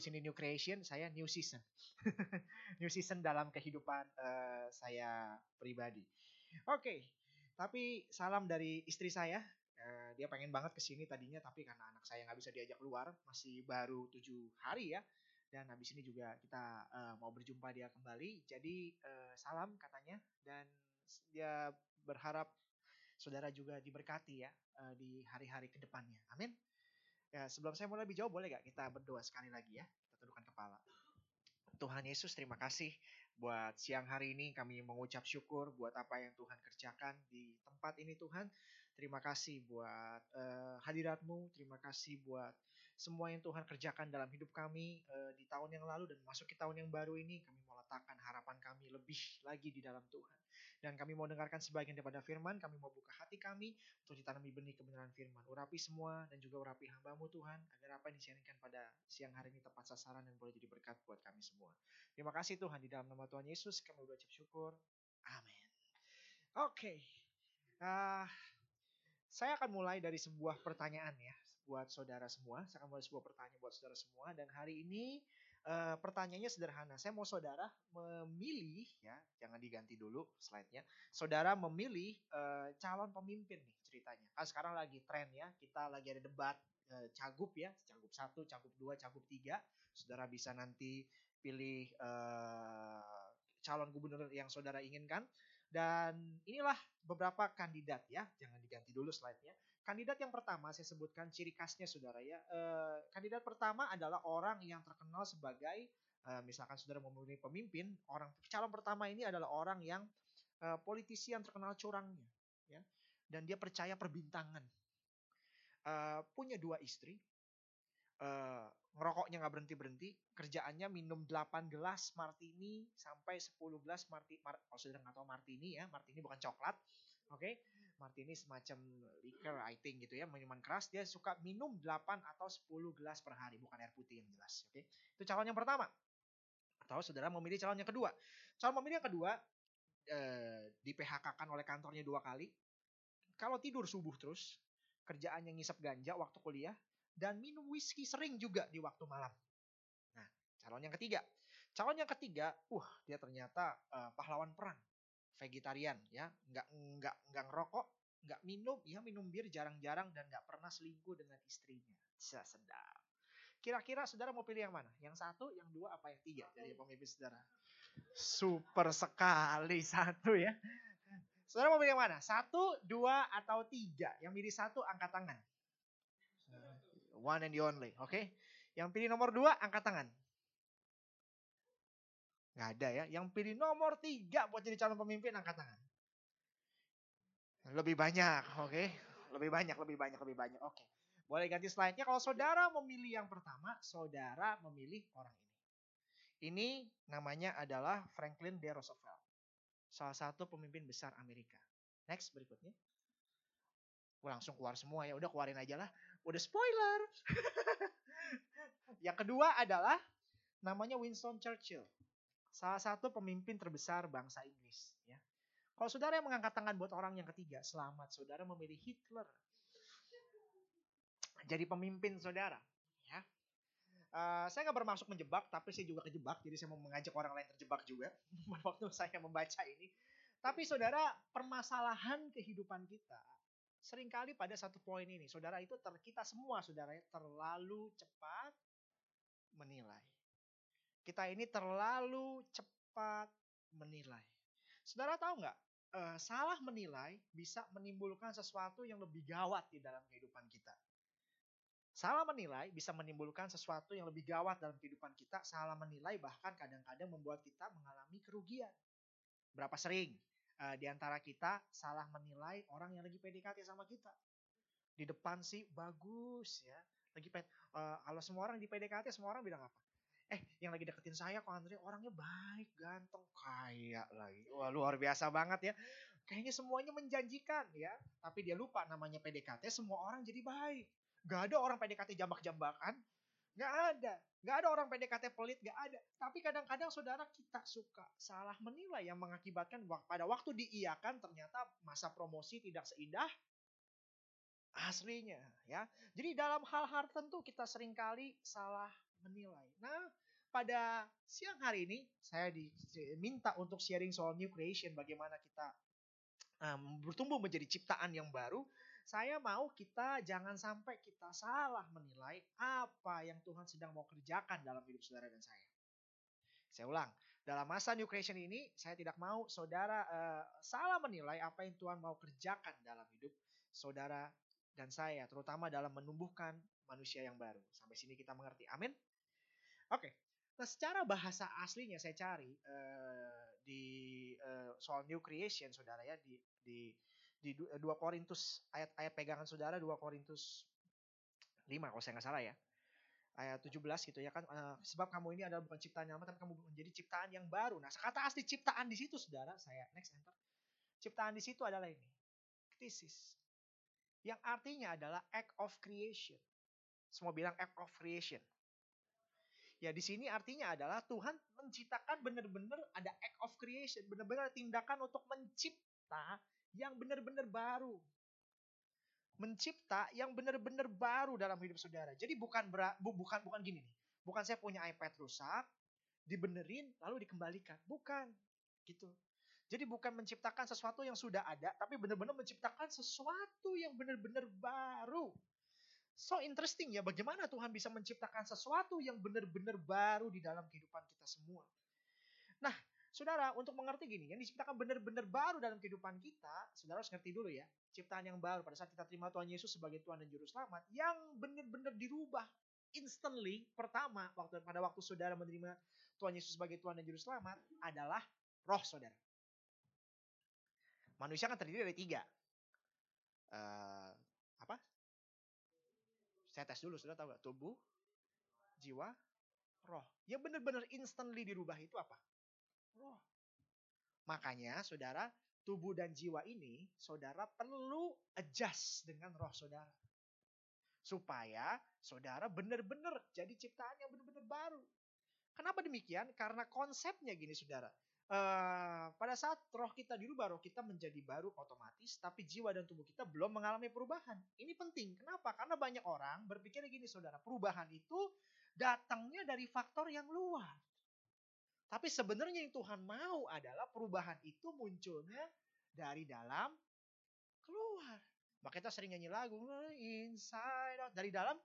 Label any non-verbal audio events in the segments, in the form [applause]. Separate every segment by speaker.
Speaker 1: di sini new creation, saya new season. [laughs] new season dalam kehidupan uh, saya pribadi. Oke, okay. tapi salam dari istri saya. Uh, dia pengen banget ke sini tadinya, tapi karena anak saya nggak bisa diajak keluar, masih baru tujuh hari ya. Dan habis ini juga kita uh, mau berjumpa dia kembali. Jadi uh, salam katanya dan dia berharap saudara juga diberkati ya uh, di hari-hari ke depannya. Amin. Ya, sebelum saya mulai lebih jauh, boleh gak kita berdoa sekali lagi ya? Kita tundukkan kepala. Tuhan Yesus, terima kasih buat siang hari ini kami mengucap syukur buat apa yang Tuhan kerjakan di tempat ini Tuhan. Terima kasih buat uh, hadiratmu, terima kasih buat semua yang Tuhan kerjakan dalam hidup kami uh, di tahun yang lalu dan masuk ke tahun yang baru ini. Kami mau letakkan harapan kami lebih lagi di dalam Tuhan. Dan kami mau dengarkan sebagian daripada firman, kami mau buka hati kami untuk ditanami benih kebenaran firman. Urapi semua dan juga urapi hambamu Tuhan, agar apa yang disiarkan pada siang hari ini tepat sasaran dan boleh jadi berkat buat kami semua. Terima kasih Tuhan, di dalam nama Tuhan Yesus kami berucap syukur. Amin. Oke, okay. uh, saya akan mulai dari sebuah pertanyaan ya buat saudara semua. Saya akan mulai sebuah pertanyaan buat saudara semua dan hari ini Uh, pertanyaannya sederhana. Saya mau saudara memilih ya, jangan diganti dulu slide-nya. Saudara memilih uh, calon pemimpin nih ceritanya. Kan sekarang lagi tren ya, kita lagi ada debat uh, cagup ya, cagup satu, cagup dua, cagup tiga. Saudara bisa nanti pilih uh, calon gubernur yang saudara inginkan. Dan inilah beberapa kandidat ya, jangan diganti dulu slide-nya. Kandidat yang pertama saya sebutkan ciri khasnya saudara ya. E, kandidat pertama adalah orang yang terkenal sebagai e, misalkan saudara memilih pemimpin, orang calon pertama ini adalah orang yang e, politisi yang terkenal curangnya ya. Dan dia percaya perbintangan. Punya dua istri. Ngerokoknya nggak berhenti berhenti kerjaannya minum 8 gelas martini sampai 10 gelas martini mar, kalau saudara nggak tahu martini ya martini bukan coklat oke okay? martini semacam liquor I think gitu ya, minuman keras dia suka minum 8 atau 10 gelas per hari, bukan air putih yang jelas, oke. Okay? Itu calon yang pertama. Atau saudara memilih calon yang kedua. Calon memilih yang kedua eh, di PHK-kan oleh kantornya dua kali. Kalau tidur subuh terus, kerjaannya ngisap ganja waktu kuliah dan minum whisky sering juga di waktu malam. Nah, calon yang ketiga. Calon yang ketiga, uh, dia ternyata uh, pahlawan perang vegetarian ya, nggak nggak nggak ngerokok, nggak minum, ya minum bir jarang-jarang dan nggak pernah selingkuh dengan istrinya. Bisa sedap. Kira-kira saudara mau pilih yang mana? Yang satu, yang dua, apa yang tiga? Jadi pemimpin saudara. Super sekali [laughs] satu ya. Saudara mau pilih yang mana? Satu, dua, atau tiga? Yang pilih satu, angkat tangan. One and the only, oke? Okay? Yang pilih nomor dua, angkat tangan. Nggak ada ya. Yang pilih nomor tiga buat jadi calon pemimpin angkat tangan. Lebih banyak, oke? Okay? Lebih banyak, lebih banyak, lebih banyak. Oke. Okay. Boleh ganti slide-nya. Kalau saudara memilih yang pertama, saudara memilih orang ini. Ini namanya adalah Franklin D. Roosevelt. Salah satu pemimpin besar Amerika. Next berikutnya. langsung keluar semua ya. Udah keluarin aja lah. Udah spoiler. [laughs] yang kedua adalah namanya Winston Churchill salah satu pemimpin terbesar bangsa Inggris. Ya. Kalau saudara yang mengangkat tangan buat orang yang ketiga, selamat saudara memilih Hitler. Jadi pemimpin saudara. Ya. Uh, saya nggak bermaksud menjebak, tapi saya juga kejebak. Jadi saya mau mengajak orang lain terjebak juga [laughs] waktu saya membaca ini. Tapi saudara, permasalahan kehidupan kita sering kali pada satu poin ini, saudara itu ter, kita semua saudara terlalu cepat menilai. Kita ini terlalu cepat menilai. Saudara tahu nggak? Uh, salah menilai bisa menimbulkan sesuatu yang lebih gawat di dalam kehidupan kita. Salah menilai bisa menimbulkan sesuatu yang lebih gawat dalam kehidupan kita. Salah menilai bahkan kadang-kadang membuat kita mengalami kerugian. Berapa sering uh, di antara kita salah menilai orang yang lagi PDKT sama kita. Di depan sih bagus ya. Lagi uh, kalau semua orang di PDKT semua orang bilang apa? eh yang lagi deketin saya kok Andre orangnya baik, ganteng, kaya lagi. Wah luar biasa banget ya. Kayaknya semuanya menjanjikan ya. Tapi dia lupa namanya PDKT semua orang jadi baik. Gak ada orang PDKT jambak-jambakan. Gak ada. Gak ada orang PDKT pelit, gak ada. Tapi kadang-kadang saudara kita suka salah menilai yang mengakibatkan pada waktu diiakan ternyata masa promosi tidak seindah aslinya ya. Jadi dalam hal-hal tertentu kita sering kali salah menilai. Nah, pada siang hari ini saya diminta untuk sharing soal new creation, bagaimana kita um, bertumbuh menjadi ciptaan yang baru. Saya mau kita jangan sampai kita salah menilai apa yang Tuhan sedang mau kerjakan dalam hidup saudara dan saya. Saya ulang, dalam masa new creation ini saya tidak mau saudara uh, salah menilai apa yang Tuhan mau kerjakan dalam hidup saudara dan saya, terutama dalam menumbuhkan manusia yang baru. Sampai sini kita mengerti. Amin. Oke. Okay. Nah, secara bahasa aslinya saya cari uh, di uh, soal new creation saudara ya di di di 2 Korintus ayat-ayat pegangan saudara 2 Korintus 5 kalau saya nggak salah ya. Ayat 17 gitu ya kan uh, sebab kamu ini adalah bukan ciptaan yang lama tapi kamu menjadi ciptaan yang baru. Nah kata asli ciptaan di situ saudara saya next enter. Ciptaan di situ adalah ini ktisis yang artinya adalah act of creation. Semua bilang act of creation. Ya di sini artinya adalah Tuhan menciptakan benar-benar ada act of creation, benar-benar tindakan untuk mencipta yang benar-benar baru. Mencipta yang benar-benar baru dalam hidup saudara. Jadi bukan bu, bukan bukan gini nih. Bukan saya punya iPad rusak, dibenerin lalu dikembalikan. Bukan. Gitu. Jadi bukan menciptakan sesuatu yang sudah ada, tapi benar-benar menciptakan sesuatu yang benar-benar baru. So interesting ya bagaimana Tuhan bisa menciptakan sesuatu yang benar-benar baru di dalam kehidupan kita semua. Nah, saudara, untuk mengerti gini, yang diciptakan benar-benar baru dalam kehidupan kita, saudara harus ngerti dulu ya, ciptaan yang baru pada saat kita terima Tuhan Yesus sebagai Tuhan dan Juru Selamat, yang benar-benar dirubah instantly, pertama, waktu pada waktu saudara menerima Tuhan Yesus sebagai Tuhan dan Juru Selamat, adalah roh saudara. Manusia kan terdiri dari tiga. Uh, apa? Saya tes dulu, sudah tahu gak? Tubuh, jiwa, roh. Yang benar-benar instantly dirubah itu apa? Roh. Makanya, saudara, tubuh dan jiwa ini, saudara perlu adjust dengan roh saudara. Supaya saudara benar-benar jadi ciptaan yang benar-benar baru. Kenapa demikian? Karena konsepnya gini saudara. Uh, pada saat roh kita dirubah, roh kita menjadi baru otomatis, tapi jiwa dan tubuh kita belum mengalami perubahan. Ini penting. Kenapa? Karena banyak orang berpikir gini, saudara. Perubahan itu datangnya dari faktor yang luar. Tapi sebenarnya yang Tuhan mau adalah perubahan itu munculnya dari dalam keluar. Maka kita sering nyanyi lagu inside out dari dalam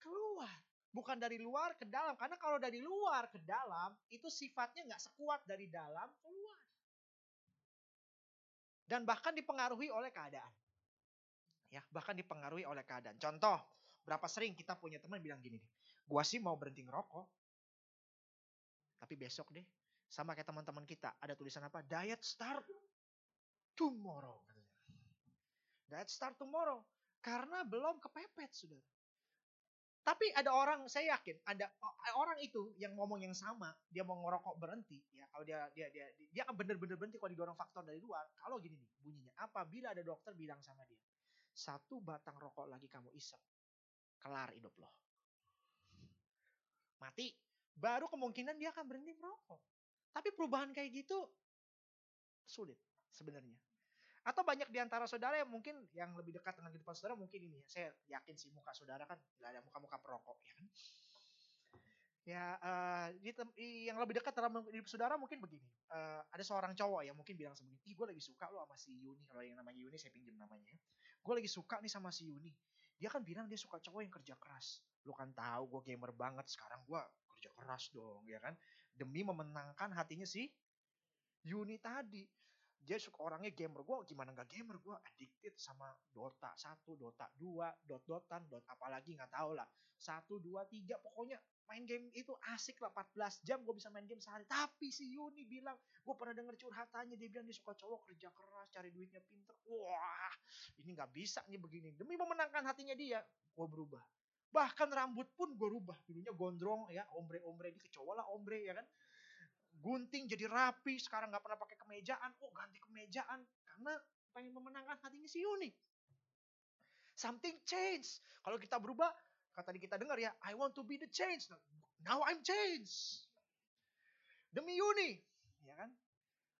Speaker 1: keluar bukan dari luar ke dalam. Karena kalau dari luar ke dalam, itu sifatnya nggak sekuat dari dalam keluar. Dan bahkan dipengaruhi oleh keadaan. Ya, bahkan dipengaruhi oleh keadaan. Contoh, berapa sering kita punya teman bilang gini nih, gua sih mau berhenti ngerokok. Tapi besok deh, sama kayak teman-teman kita, ada tulisan apa? Diet start tomorrow. Diet start tomorrow. Karena belum kepepet, sudah. Tapi ada orang, saya yakin ada orang itu yang ngomong yang sama, dia mau ngerokok berhenti, ya kalau dia dia dia dia akan bener-bener berhenti kalau didorong faktor dari luar. Kalau gini nih bunyinya, apabila ada dokter bilang sama dia, satu batang rokok lagi kamu isap, kelar hidup loh. Mati, baru kemungkinan dia akan berhenti merokok. Tapi perubahan kayak gitu sulit sebenarnya. Atau banyak di antara saudara yang mungkin yang lebih dekat dengan kehidupan saudara mungkin ini ya. Saya yakin sih muka saudara kan nggak ada muka-muka perokok ya kan. Ya uh, di, yang lebih dekat dalam hidup saudara mungkin begini. Uh, ada seorang cowok yang mungkin bilang sebegini, ih gue lagi suka lo sama si Yuni. Kalau yang namanya Yuni saya pinjam namanya. Ya. Gue lagi suka nih sama si Yuni. Dia kan bilang dia suka cowok yang kerja keras. Lo kan tahu gue gamer banget. Sekarang gue keras dong ya kan. Demi memenangkan hatinya si Yuni tadi. Dia suka orangnya gamer. Gue gimana nggak gamer? Gue addicted sama Dota satu Dota dua dot dotan dot apalagi nggak tahu lah. Satu dua tiga pokoknya main game itu asik lah. 14 jam gue bisa main game sehari. Tapi si Yuni bilang gue pernah denger curhatannya dia bilang dia suka cowok kerja keras cari duitnya pinter. Wah ini nggak bisa nih begini. Demi memenangkan hatinya dia gue berubah bahkan rambut pun gue rubah dulunya gondrong ya ombre ombre di kecoa lah ombre ya kan gunting jadi rapi, sekarang nggak pernah pakai kemejaan, oh ganti kemejaan karena pengen memenangkan hatinya si Yuni. Something change. Kalau kita berubah, kata tadi kita dengar ya, I want to be the change. Now I'm change. Demi Yuni, ya kan?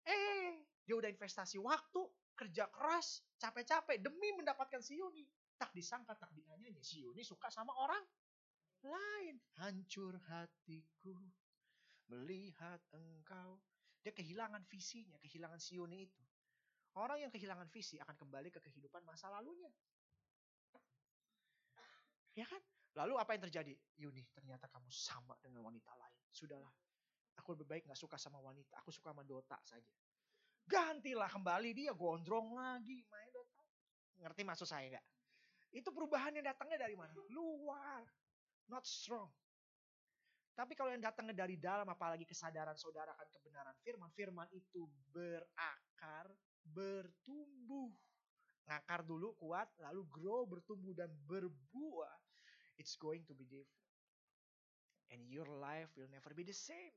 Speaker 1: Eh, dia udah investasi waktu, kerja keras, capek-capek demi mendapatkan si Yuni. Tak disangka, tak dianyanya si Yuni suka sama orang lain. Hancur hatiku melihat engkau. Dia kehilangan visinya, kehilangan siunnya itu. Orang yang kehilangan visi akan kembali ke kehidupan masa lalunya. Ya kan? Lalu apa yang terjadi? Yuni, ternyata kamu sama dengan wanita lain. Sudahlah, aku lebih baik gak suka sama wanita. Aku suka sama Dota saja. Gantilah kembali dia gondrong lagi main Dota. Ngerti maksud saya gak? Itu perubahan yang datangnya dari mana? Luar. Not strong. Tapi kalau yang datangnya dari dalam, apalagi kesadaran saudara akan kebenaran firman, firman itu berakar, bertumbuh. Ngakar dulu kuat, lalu grow, bertumbuh dan berbuah. It's going to be different. And your life will never be the same.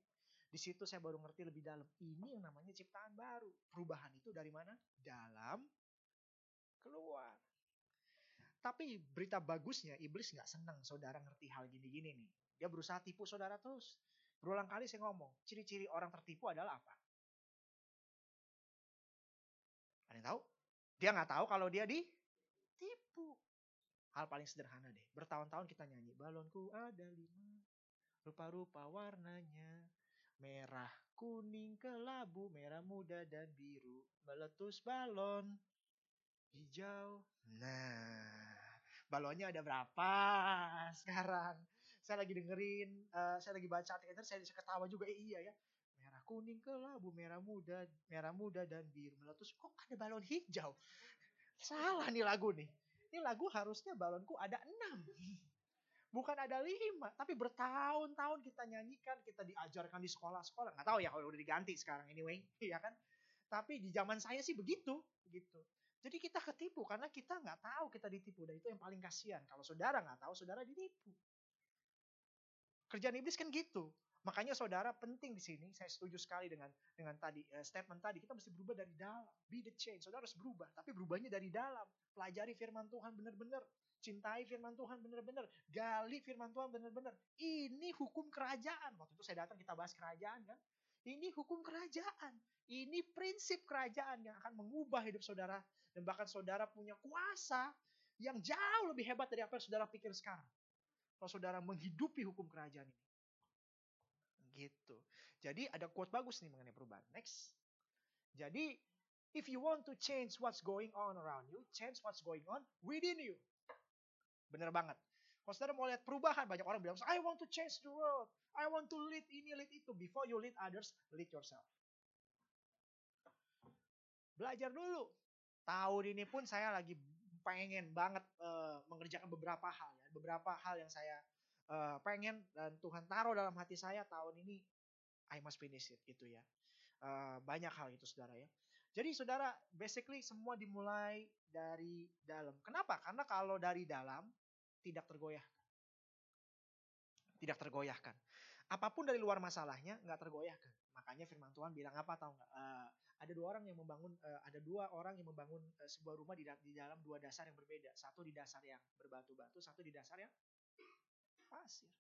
Speaker 1: Di situ saya baru ngerti lebih dalam. Ini yang namanya ciptaan baru. Perubahan itu dari mana? Dalam, keluar. Tapi berita bagusnya, iblis nggak senang saudara ngerti hal gini-gini nih. Dia berusaha tipu saudara terus. Berulang kali saya ngomong, ciri-ciri orang tertipu adalah apa? Ada yang tahu? Dia nggak tahu kalau dia ditipu. Hal paling sederhana deh. Bertahun-tahun kita nyanyi, balonku ada lima, rupa-rupa warnanya, merah, kuning, kelabu, merah muda dan biru, meletus balon, hijau. Nah, balonnya ada berapa [laughs] sekarang? saya lagi dengerin, uh, saya lagi baca artikel saya bisa ketawa juga, eh iya ya. Merah kuning kelabu, merah muda, merah muda dan biru meletus. Kok ada balon hijau? [laughs] Salah nih lagu nih. Ini lagu harusnya balonku ada enam. [laughs] Bukan ada lima, tapi bertahun-tahun kita nyanyikan, kita diajarkan di sekolah-sekolah. Nggak tahu ya kalau udah diganti sekarang anyway, ya kan? Tapi di zaman saya sih begitu, gitu. Jadi kita ketipu karena kita nggak tahu kita ditipu dan itu yang paling kasihan. Kalau saudara nggak tahu, saudara ditipu. Kerjaan iblis kan gitu. Makanya saudara penting di sini, saya setuju sekali dengan dengan tadi uh, statement tadi, kita mesti berubah dari dalam. Be the change. Saudara harus berubah, tapi berubahnya dari dalam. Pelajari firman Tuhan benar-benar. Cintai firman Tuhan benar-benar. Gali firman Tuhan benar-benar. Ini hukum kerajaan. Waktu itu saya datang kita bahas kerajaan kan. Ini hukum kerajaan. Ini prinsip kerajaan yang akan mengubah hidup saudara. Dan bahkan saudara punya kuasa yang jauh lebih hebat dari apa yang saudara pikir sekarang kalau saudara menghidupi hukum kerajaan ini. Gitu. Jadi ada quote bagus nih mengenai perubahan. Next. Jadi, if you want to change what's going on around you, change what's going on within you. Bener banget. Kalau saudara mau lihat perubahan, banyak orang bilang, I want to change the world. I want to lead ini, lead itu. Before you lead others, lead yourself. Belajar dulu. Tahun ini pun saya lagi pengen banget uh, mengerjakan beberapa hal ya, beberapa hal yang saya uh, pengen dan Tuhan taruh dalam hati saya tahun ini I must finish it gitu ya. Uh, banyak hal itu saudara ya. Jadi saudara, basically semua dimulai dari dalam. Kenapa? Karena kalau dari dalam tidak tergoyahkan. Tidak tergoyahkan. Apa pun dari luar masalahnya nggak tergoyahkan. Makanya firman Tuhan bilang apa tahu nggak? Uh, ada dua orang yang membangun uh, ada dua orang yang membangun uh, sebuah rumah di, di dalam dua dasar yang berbeda. Satu di dasar yang berbatu-batu, satu di dasar yang pasir.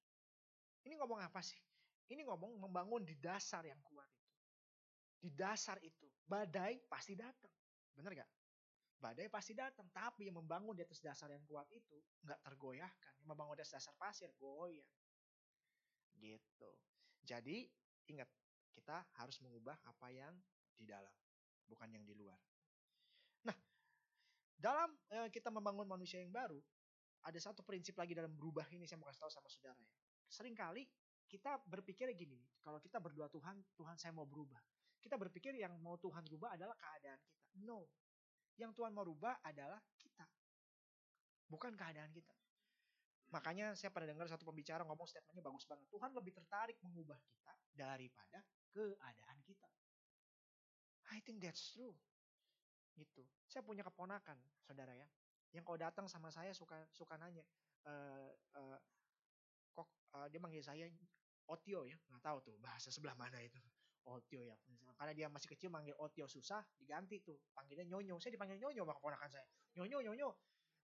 Speaker 1: Ini ngomong apa sih? Ini ngomong membangun di dasar yang kuat itu. Di dasar itu, badai pasti datang. Benar gak? Badai pasti datang, tapi yang membangun di atas dasar yang kuat itu nggak tergoyahkan. Yang membangun di atas dasar pasir goyah. Gitu. Jadi ingat, kita harus mengubah apa yang di dalam, bukan yang di luar. Nah, dalam eh, kita membangun manusia yang baru, ada satu prinsip lagi dalam berubah ini saya mau kasih tahu sama saudara ya. Seringkali kita berpikir gini, kalau kita berdoa Tuhan, Tuhan saya mau berubah. Kita berpikir yang mau Tuhan rubah adalah keadaan kita. No. Yang Tuhan mau rubah adalah kita. Bukan keadaan kita. Makanya saya pernah dengar satu pembicara ngomong statementnya bagus banget. Tuhan lebih tertarik mengubah kita daripada keadaan kita. I think that's true. Gitu. Saya punya keponakan, saudara ya. Yang kalau datang sama saya suka suka nanya, e, uh, kok uh, dia manggil saya Otio ya, nggak tahu tuh bahasa sebelah mana itu. Otio ya. Karena dia masih kecil manggil Otio susah, diganti tuh. Panggilnya Nyonyo. Saya dipanggil Nyonyo sama keponakan saya. Nyonyo, Nyonyo.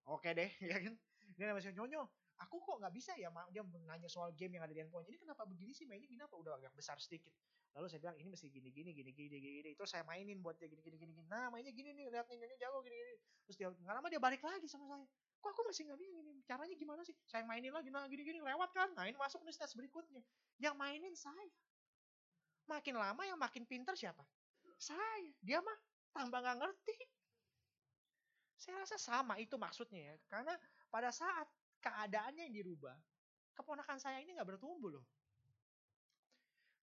Speaker 1: Oke deh, [laughs] ya kan. Dia masih Nyonyo. Aku kok nggak bisa ya, dia nanya soal game yang ada di handphone. Ini kenapa begini sih mainnya kenapa udah agak besar sedikit. Lalu saya bilang ini mesti gini gini gini gini gini gini. Terus saya mainin buat dia gini gini gini. Nah mainnya gini nih lihat nih nyonya jago gini gini. Terus dia nggak lama dia balik lagi sama saya. Kok aku masih nggak bisa ini? Caranya gimana sih? Saya mainin lagi, nah gini-gini lewat kan. Nah ini masuk nih stage berikutnya. Yang mainin saya. Makin lama yang makin pinter siapa? Saya. Dia mah tambah nggak ngerti. Saya rasa sama itu maksudnya ya. Karena pada saat keadaannya yang dirubah, keponakan saya ini nggak bertumbuh loh.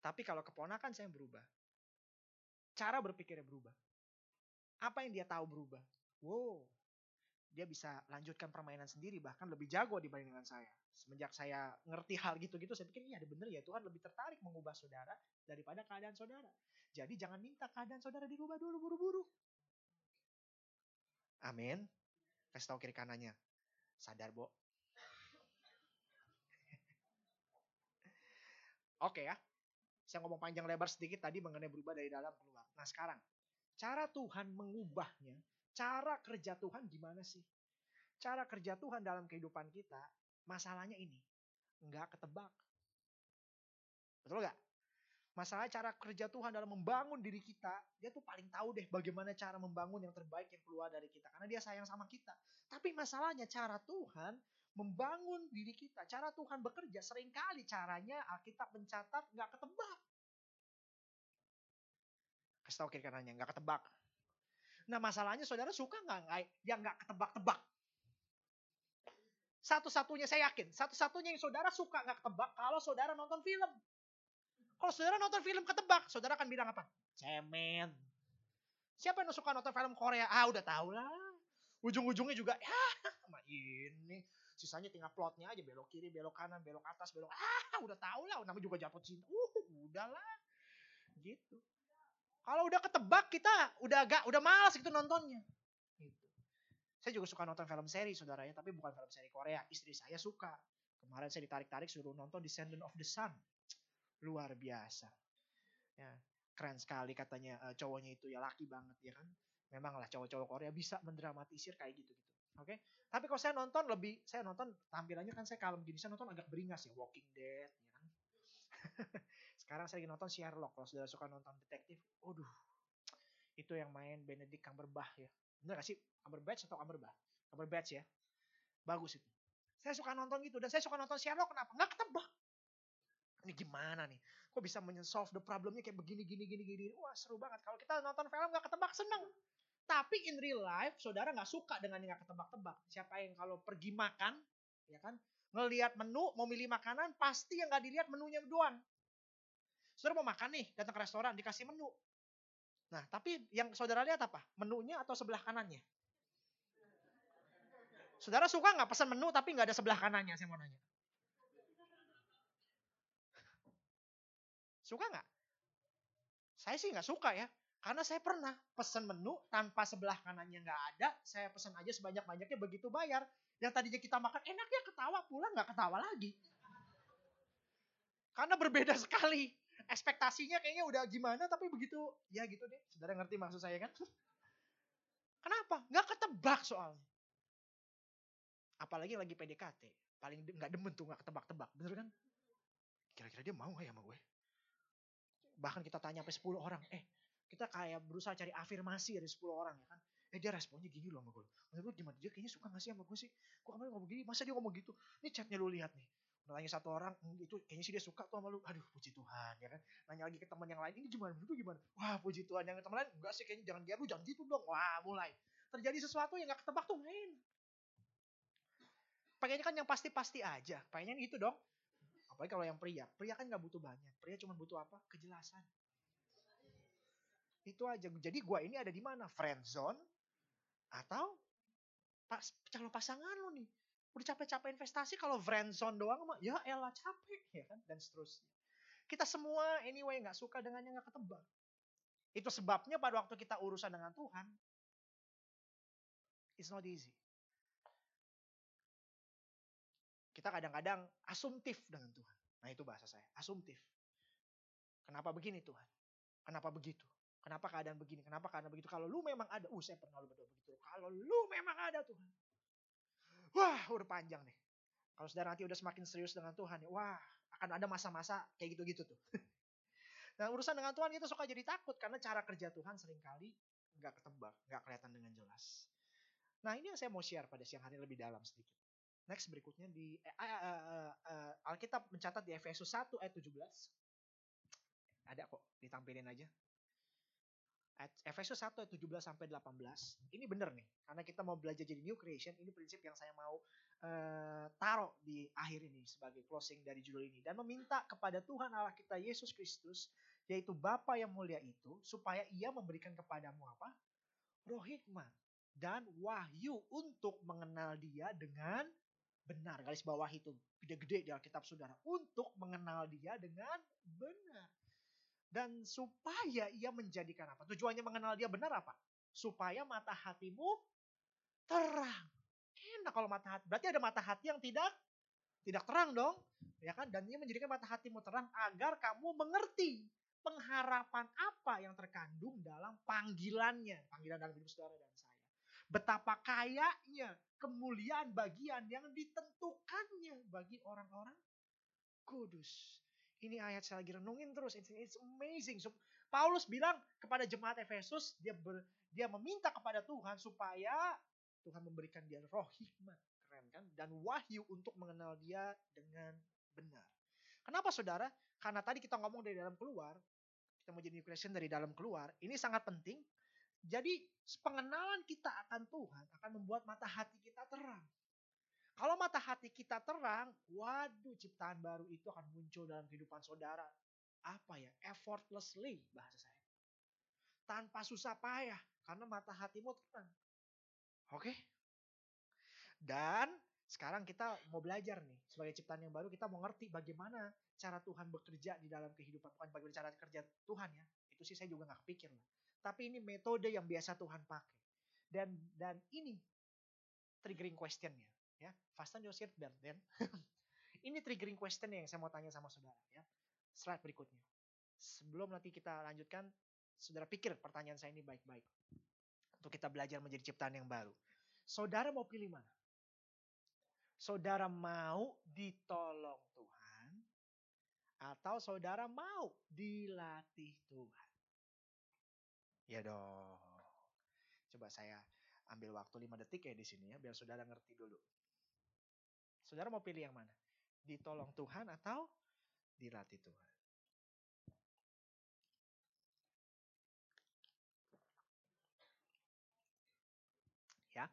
Speaker 1: Tapi kalau keponakan saya berubah, cara berpikirnya berubah. Apa yang dia tahu berubah. Wow, dia bisa lanjutkan permainan sendiri bahkan lebih jago dibanding dengan saya. Semenjak saya ngerti hal gitu-gitu saya pikir iya ada bener ya Tuhan lebih tertarik mengubah saudara daripada keadaan saudara. Jadi jangan minta keadaan saudara dirubah dulu buru-buru. Amin. Kasih tahu kiri kanannya. Sadar, Bo. [laughs] Oke ya. Saya ngomong panjang lebar sedikit tadi mengenai berubah dari dalam keluar. Nah sekarang, cara Tuhan mengubahnya, cara kerja Tuhan gimana sih? Cara kerja Tuhan dalam kehidupan kita, masalahnya ini, nggak ketebak. Betul nggak? Masalah cara kerja Tuhan dalam membangun diri kita, dia tuh paling tahu deh bagaimana cara membangun yang terbaik yang keluar dari kita. Karena dia sayang sama kita. Tapi masalahnya cara Tuhan membangun diri kita. Cara Tuhan bekerja sering kali caranya Alkitab mencatat nggak ketebak. Kasih tahu kiri kanannya nggak ketebak. Nah masalahnya saudara suka nggak yang nggak ketebak-tebak? Satu-satunya saya yakin, satu-satunya yang saudara suka nggak ketebak kalau saudara nonton film. Kalau saudara nonton film ketebak, saudara akan bilang apa? Cemen. Siapa yang suka nonton film Korea? Ah udah tau lah. Ujung-ujungnya juga ya sama ini Sisanya tinggal plotnya aja belok kiri, belok kanan, belok atas, belok ah udah tahu lah namanya juga jatuh cinta. Uh, udahlah. Gitu. Kalau udah ketebak kita udah agak udah malas gitu nontonnya. Gitu. Saya juga suka nonton film seri saudara ya, tapi bukan film seri Korea. Istri saya suka. Kemarin saya ditarik-tarik suruh nonton Descendant of the Sun. Luar biasa. Ya, keren sekali katanya uh, cowoknya itu ya laki banget ya kan. Memang lah cowok-cowok Korea bisa mendramatisir kayak gitu gitu. Oke. Okay? Tapi kalau saya nonton lebih, saya nonton tampilannya kan saya kalem gini, saya nonton agak beringas ya, Walking Dead, ya. [laughs] Sekarang saya lagi nonton Sherlock, kalau sudah suka nonton detektif, waduh, itu yang main Benedict Cumberbatch ya. Bener gak sih? Cumberbatch atau Cumberbatch? Cumberbatch ya. Bagus itu. Saya suka nonton gitu, dan saya suka nonton Sherlock, kenapa? Nggak ketebak. Ini gimana nih? Kok bisa men-solve the problemnya kayak begini, gini, gini, gini. Wah seru banget. Kalau kita nonton film nggak ketebak, seneng. Tapi in real life, saudara nggak suka dengan yang nggak ketebak-tebak. Siapa yang kalau pergi makan, ya kan, ngelihat menu, mau milih makanan, pasti yang nggak dilihat menunya doang. Saudara mau makan nih, datang ke restoran, dikasih menu. Nah, tapi yang saudara lihat apa? Menunya atau sebelah kanannya? Saudara suka nggak pesan menu tapi nggak ada sebelah kanannya? Saya mau nanya. Suka nggak? Saya sih nggak suka ya. Karena saya pernah pesan menu tanpa sebelah kanannya nggak ada, saya pesan aja sebanyak-banyaknya begitu bayar. Yang tadinya kita makan enak ya ketawa, pulang nggak ketawa lagi. Karena berbeda [laughs] sekali. Ekspektasinya kayaknya udah gimana, tapi begitu, ya gitu deh. Saudara ngerti maksud saya kan? [laughs] Kenapa? Nggak ketebak soalnya. Apalagi lagi PDKT. Paling nggak demen tuh nggak ketebak-tebak. Bener kan? Kira-kira dia mau gak ya sama gue? Bahkan kita tanya sampai 10 orang. Eh, kita kayak berusaha cari afirmasi dari 10 orang ya kan. Eh dia responnya gini loh sama gue. Menurut gimana? Dia kayaknya suka gak sih sama gue sih? Kok kemarin ngomong gini? Masa dia ngomong gitu? Ini chatnya lu lihat nih. Nanya satu orang, hmm, itu kayaknya sih dia suka tuh sama lu. Aduh puji Tuhan ya kan. Nanya lagi ke teman yang lain, ini gimana? Menurut gimana? Wah puji Tuhan. Yang teman lain, enggak sih kayaknya jangan dia lu jangan gitu dong. Wah mulai. Terjadi sesuatu yang gak ketebak tuh main. Pengennya kan yang pasti-pasti aja. Pengennya gitu dong. Apalagi kalau yang pria. Pria kan gak butuh banyak. Pria cuma butuh apa? Kejelasan. Itu aja. Jadi gua ini ada di mana? Friend zone atau pas calon pasangan lo nih. Udah capek-capek investasi kalau friend zone doang mah ya elah capek ya kan dan seterusnya. Kita semua anyway nggak suka dengan yang nggak ketebak. Itu sebabnya pada waktu kita urusan dengan Tuhan, it's not easy. Kita kadang-kadang asumtif dengan Tuhan. Nah itu bahasa saya, asumtif. Kenapa begini Tuhan? Kenapa begitu? Kenapa keadaan begini? Kenapa keadaan begitu? Kalau lu memang ada, uh saya pernah lu berdoa begitu. Kalau lu memang ada Tuhan. Wah, udah panjang nih. Kalau saudara nanti udah semakin serius dengan Tuhan, wah akan ada masa-masa kayak gitu-gitu tuh. [laughs] Nah urusan dengan Tuhan kita suka jadi takut karena cara kerja Tuhan sering kali nggak ketebak, nggak kelihatan dengan jelas. Nah ini yang saya mau share pada siang hari lebih dalam sedikit. Next berikutnya di eh, uh, uh, uh, Alkitab mencatat di Efesus 1 ayat 17. Ada kok, ditampilin aja. Efesus 1 ayat 17 sampai 18. Ini benar nih, karena kita mau belajar jadi new creation, ini prinsip yang saya mau uh, taruh di akhir ini sebagai closing dari judul ini dan meminta kepada Tuhan Allah kita Yesus Kristus yaitu Bapa yang mulia itu supaya ia memberikan kepadamu apa? roh hikmat dan wahyu untuk mengenal dia dengan benar. Garis bawah itu gede-gede di Alkitab Saudara. Untuk mengenal dia dengan benar dan supaya ia menjadikan apa? Tujuannya mengenal dia benar apa? Supaya mata hatimu terang. Enak kalau mata hati. Berarti ada mata hati yang tidak tidak terang dong. Ya kan? Dan ia menjadikan mata hatimu terang agar kamu mengerti pengharapan apa yang terkandung dalam panggilannya. Panggilan dalam hidup saudara dan saya. Betapa kayanya kemuliaan bagian yang ditentukannya bagi orang-orang kudus. Ini ayat saya lagi renungin terus. It's, it's amazing. So, Paulus bilang kepada jemaat Efesus, dia ber, dia meminta kepada Tuhan supaya Tuhan memberikan dia roh hikmat. Keren kan? Dan wahyu untuk mengenal dia dengan benar. Kenapa saudara? Karena tadi kita ngomong dari dalam keluar, kita mau jadi new dari dalam keluar, ini sangat penting. Jadi pengenalan kita akan Tuhan akan membuat mata hati kita terang. Kalau mata hati kita terang, waduh ciptaan baru itu akan muncul dalam kehidupan saudara. Apa ya? Effortlessly bahasa saya. Tanpa susah payah. Karena mata hatimu terang. Oke? Dan sekarang kita mau belajar nih. Sebagai ciptaan yang baru kita mau ngerti bagaimana cara Tuhan bekerja di dalam kehidupan. Bukan bagaimana cara kerja Tuhan ya. Itu sih saya juga gak kepikir lah. Tapi ini metode yang biasa Tuhan pakai. Dan dan ini triggering questionnya ya fasten your seatbelt then [laughs] ini triggering question yang saya mau tanya sama saudara ya. Slide berikutnya. Sebelum nanti kita lanjutkan saudara pikir pertanyaan saya ini baik-baik untuk kita belajar menjadi ciptaan yang baru. Saudara mau pilih mana? Saudara mau ditolong Tuhan atau saudara mau dilatih Tuhan? Ya dong. Coba saya ambil waktu 5 detik ya di sini ya biar saudara ngerti dulu Saudara mau pilih yang mana? Ditolong Tuhan atau dilatih Tuhan? Ya.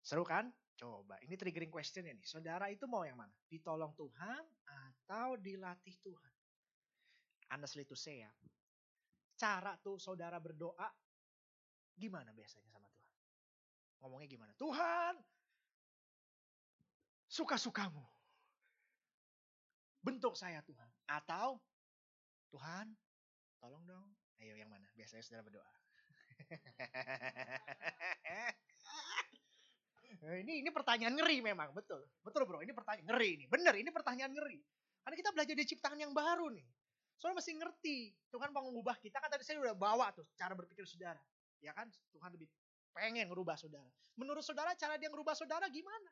Speaker 1: Seru kan? Coba, ini triggering question ya nih. Saudara itu mau yang mana? Ditolong Tuhan atau dilatih Tuhan? Honestly to say ya, cara tuh saudara berdoa gimana biasanya sama Tuhan? Ngomongnya gimana? Tuhan, suka-sukamu. Bentuk saya Tuhan. Atau Tuhan, tolong dong. Ayo yang mana? Biasanya saudara berdoa. [laughs] ini ini pertanyaan ngeri memang, betul. Betul bro, ini pertanyaan ngeri ini. Bener, ini pertanyaan ngeri. Karena kita belajar di ciptaan yang baru nih. Soalnya mesti ngerti. Tuhan mau mengubah kita. Kan tadi saya udah bawa tuh cara berpikir saudara. Ya kan? Tuhan lebih pengen ngerubah saudara. Menurut saudara cara dia ngerubah saudara gimana?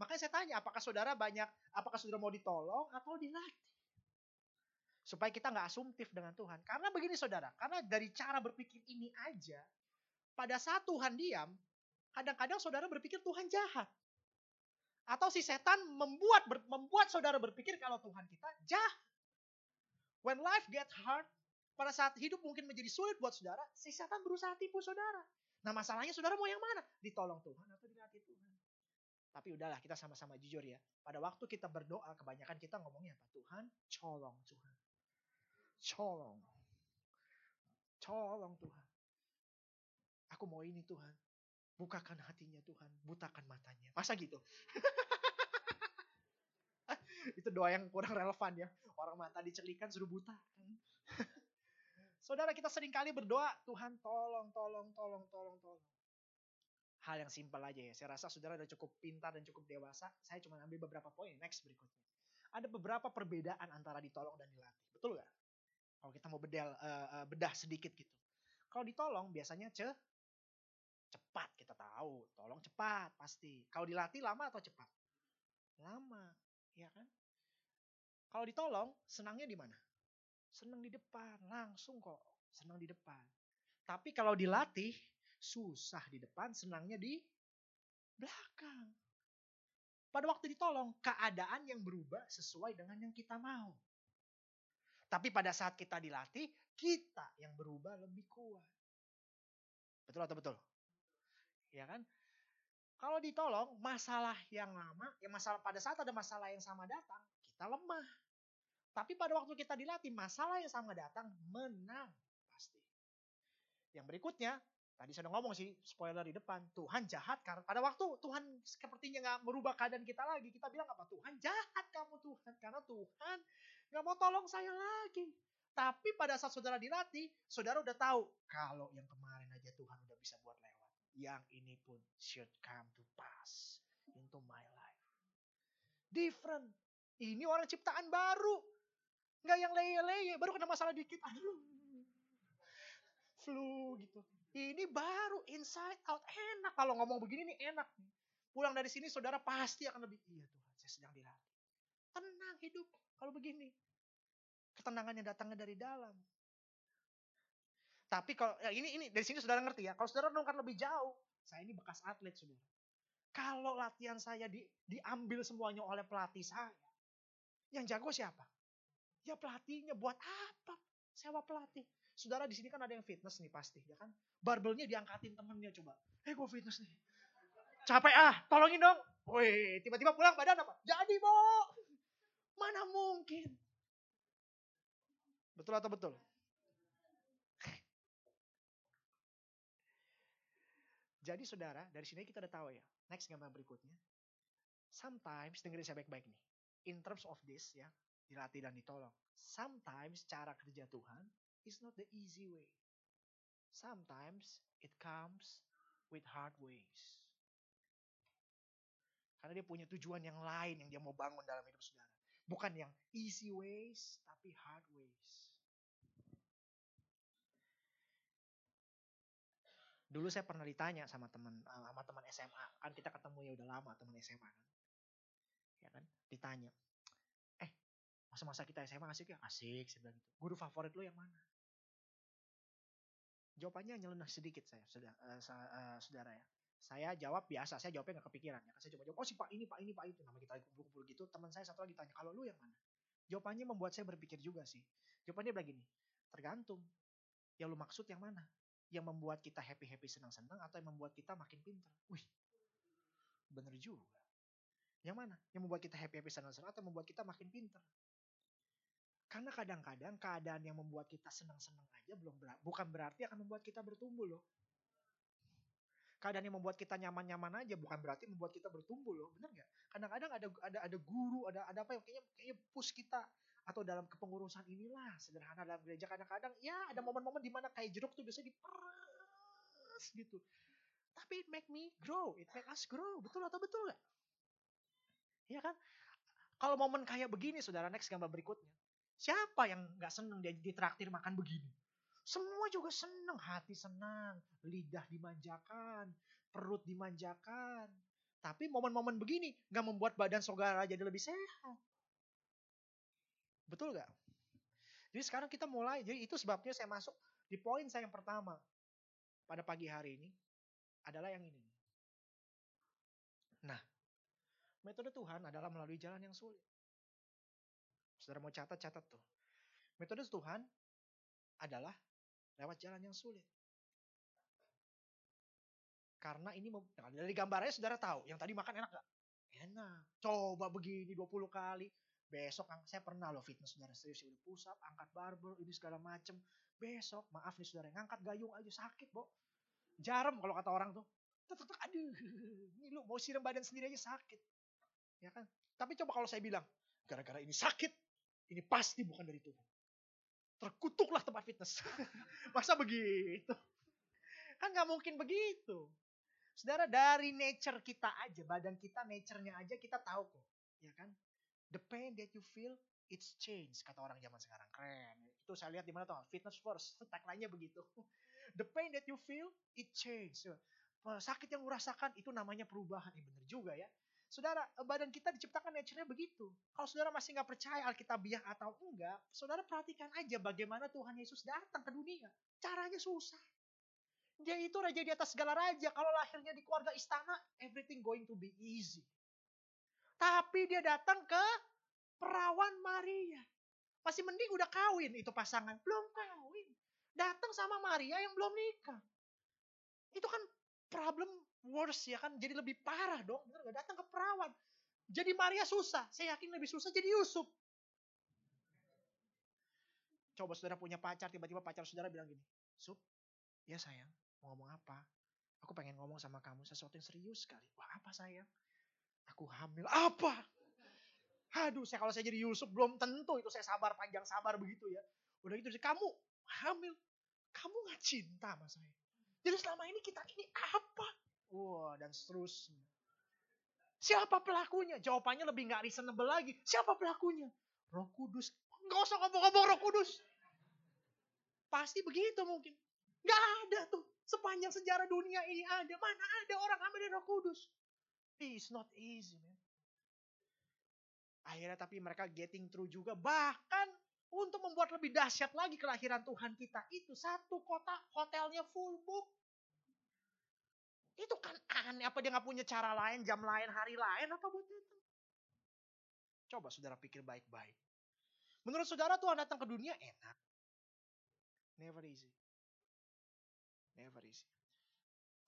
Speaker 1: Makanya saya tanya, apakah saudara banyak, apakah saudara mau ditolong atau dilatih? Supaya kita nggak asumtif dengan Tuhan. Karena begini saudara, karena dari cara berpikir ini aja, pada saat Tuhan diam, kadang-kadang saudara berpikir Tuhan jahat. Atau si setan membuat membuat saudara berpikir kalau Tuhan kita jahat. When life get hard, pada saat hidup mungkin menjadi sulit buat saudara, si setan berusaha tipu saudara. Nah masalahnya saudara mau yang mana? Ditolong Tuhan atau dilatih Tuhan? Tapi udahlah kita sama-sama jujur ya. Pada waktu kita berdoa kebanyakan kita ngomongnya apa? Tuhan, colong Tuhan. Colong. Colong Tuhan. Aku mau ini Tuhan. Bukakan hatinya Tuhan. Butakan matanya. Masa gitu? [laughs] Itu doa yang kurang relevan ya. Orang mata dicelikan suruh buta. [laughs] Saudara kita sering kali berdoa, Tuhan tolong, tolong, tolong, tolong, tolong hal yang simpel aja ya. Saya rasa saudara sudah cukup pintar dan cukup dewasa. Saya cuma ambil beberapa poin. Next berikutnya. Ada beberapa perbedaan antara ditolong dan dilatih. Betul gak? Kalau kita mau bedel, uh, bedah sedikit gitu. Kalau ditolong biasanya ce cepat kita tahu. Tolong cepat pasti. Kalau dilatih lama atau cepat? Lama, ya kan? Kalau ditolong senangnya di mana? Senang di depan, langsung kok. Senang di depan. Tapi kalau dilatih Susah di depan, senangnya di belakang. Pada waktu ditolong, keadaan yang berubah sesuai dengan yang kita mau. Tapi pada saat kita dilatih, kita yang berubah lebih kuat. Betul atau betul? Ya kan? Kalau ditolong, masalah yang lama, ya masalah pada saat ada masalah yang sama datang, kita lemah. Tapi pada waktu kita dilatih, masalah yang sama datang, menang pasti. Yang berikutnya, tadi saya udah ngomong sih, spoiler di depan, Tuhan jahat karena pada waktu Tuhan sepertinya nggak merubah keadaan kita lagi, kita bilang apa? Tuhan jahat kamu Tuhan, karena Tuhan nggak mau tolong saya lagi. Tapi pada saat saudara dilatih, saudara udah tahu kalau yang kemarin aja Tuhan udah bisa buat lewat. Yang ini pun should come to pass into my life. Different. Ini orang ciptaan baru. Nggak yang leye-leye, baru kena masalah dikit. Aduh. Flu gitu. Ini baru inside out. Enak kalau ngomong begini nih enak. Pulang dari sini saudara pasti akan lebih, iya Tuhan saya sedang dilatih. Tenang hidup kalau begini. Ketenangan yang datangnya dari dalam. Tapi kalau ya ini ini dari sini saudara ngerti ya. Kalau saudara nongkrong lebih jauh, saya ini bekas atlet saudara. Kalau latihan saya di, diambil semuanya oleh pelatih saya, yang jago siapa? Ya pelatihnya. Buat apa? Sewa pelatih. Saudara di sini kan ada yang fitness nih pasti, ya kan? Barbelnya diangkatin temennya coba. Eh gue fitness nih. Capek ah, tolongin dong. Woi, tiba-tiba pulang badan apa? Jadi, Bo. Mana mungkin? Betul atau betul? Jadi saudara, dari sini kita udah tahu ya. Next gambar berikutnya. Sometimes, dengerin saya baik-baik nih. In terms of this ya, dilatih dan ditolong. Sometimes cara kerja Tuhan is not the easy way. Sometimes it comes with hard ways. Karena dia punya tujuan yang lain yang dia mau bangun dalam hidup saudara. Bukan yang easy ways, tapi hard ways. Dulu saya pernah ditanya sama teman eh, sama teman SMA, kan kita ketemu ya udah lama teman SMA kan. Ya kan? Ditanya, "Eh, masa-masa kita SMA asik ya?" Asik, saya bilang gitu. Guru favorit lu yang mana? Jawabannya nyeleneh sedikit saya, saudara, uh, uh, saudara ya. Saya jawab biasa, saya jawabnya nggak kepikiran ya. Saya coba jawab, oh si Pak ini, Pak ini, Pak itu. Nama kita kumpul-kumpul gitu, teman saya satu lagi tanya, kalau lu yang mana? Jawabannya membuat saya berpikir juga sih. Jawabannya begini, tergantung. Yang lu maksud yang mana? Yang membuat kita happy-happy senang-senang atau yang membuat kita makin pintar? Wih, bener juga. Yang mana? Yang membuat kita happy-happy senang-senang atau membuat kita makin pintar? Karena kadang-kadang keadaan yang membuat kita senang-senang aja belum ber bukan berarti akan membuat kita bertumbuh loh. Keadaan yang membuat kita nyaman-nyaman aja bukan berarti membuat kita bertumbuh loh, benar nggak? Kadang-kadang ada ada ada guru, ada ada apa yang kayaknya kayaknya push kita atau dalam kepengurusan inilah sederhana dalam gereja kadang-kadang ya ada momen-momen di mana kayak jeruk tuh biasanya diperes gitu. Tapi it make me grow, it make us grow, betul atau betul nggak? Iya kan? Kalau momen kayak begini, saudara next gambar berikutnya. Siapa yang nggak seneng dia ditraktir makan begini? Semua juga seneng, hati senang, lidah dimanjakan, perut dimanjakan. Tapi momen-momen begini nggak membuat badan saudara jadi lebih sehat. Betul nggak? Jadi sekarang kita mulai, jadi itu sebabnya saya masuk di poin saya yang pertama pada pagi hari ini adalah yang ini. Nah, metode Tuhan adalah melalui jalan yang sulit. Saudara mau catat, catat tuh. Metode Tuhan adalah lewat jalan yang sulit. Karena ini nah, dari gambarnya saudara tahu, yang tadi makan enak gak? Enak. Coba begini 20 kali. Besok saya pernah loh fitness saudara serius udah pusat, angkat barbel, ini segala macem. Besok maaf nih saudara, ngangkat gayung aja sakit, Bo. Jarem kalau kata orang tuh. Tetep, aduh, ini lu mau siram badan sendiri aja sakit. Ya kan? Tapi coba kalau saya bilang, gara-gara ini sakit, ini pasti bukan dari Tuhan. Terkutuklah tempat fitness. [laughs] Masa begitu? Kan nggak mungkin begitu. Saudara, dari nature kita aja, badan kita, nature-nya aja kita tahu kok. Ya kan? The pain that you feel, it's change, kata orang zaman sekarang. Keren. Itu saya lihat di mana tuh, fitness first. [laughs] Tagline-nya begitu. The pain that you feel, it change. Sakit yang rasakan, itu namanya perubahan. Ini bener juga ya. Saudara, eh, badan kita diciptakan nature-nya begitu. Kalau saudara masih nggak percaya Alkitabiah atau enggak, saudara perhatikan aja bagaimana Tuhan Yesus datang ke dunia. Caranya susah. Dia itu raja di atas segala raja. Kalau lahirnya di keluarga istana, everything going to be easy. Tapi dia datang ke perawan Maria. Masih mending udah kawin itu pasangan. Belum kawin. Datang sama Maria yang belum nikah. Itu kan problem worse ya kan. Jadi lebih parah dong. Bener gak? Datang ke perawan. Jadi Maria susah. Saya yakin lebih susah jadi Yusuf. Coba saudara punya pacar, tiba-tiba pacar saudara bilang gini. Sup, ya sayang, mau ngomong apa? Aku pengen ngomong sama kamu sesuatu yang serius sekali. Wah apa sayang? Aku hamil. Apa? Aduh, saya kalau saya jadi Yusuf belum tentu itu saya sabar panjang sabar begitu ya. Udah gitu kamu hamil, kamu nggak cinta sama saya. Jadi selama ini kita ini apa? Wah dan seterusnya. Siapa pelakunya? Jawabannya lebih nggak reasonable lagi. Siapa pelakunya? Roh Kudus. Nggak usah ngomong-ngomong Roh Kudus. Pasti begitu mungkin. Nggak ada tuh. Sepanjang sejarah dunia ini ada. Mana ada orang hamil dari Roh Kudus? It's not easy, man. Akhirnya tapi mereka getting through juga. Bahkan untuk membuat lebih dahsyat lagi kelahiran Tuhan kita itu satu kota hotelnya full book. Itu kan aneh apa dia nggak punya cara lain, jam lain, hari lain apa buat itu? Coba saudara pikir baik-baik. Menurut saudara Tuhan datang ke dunia enak. Never easy. Never easy.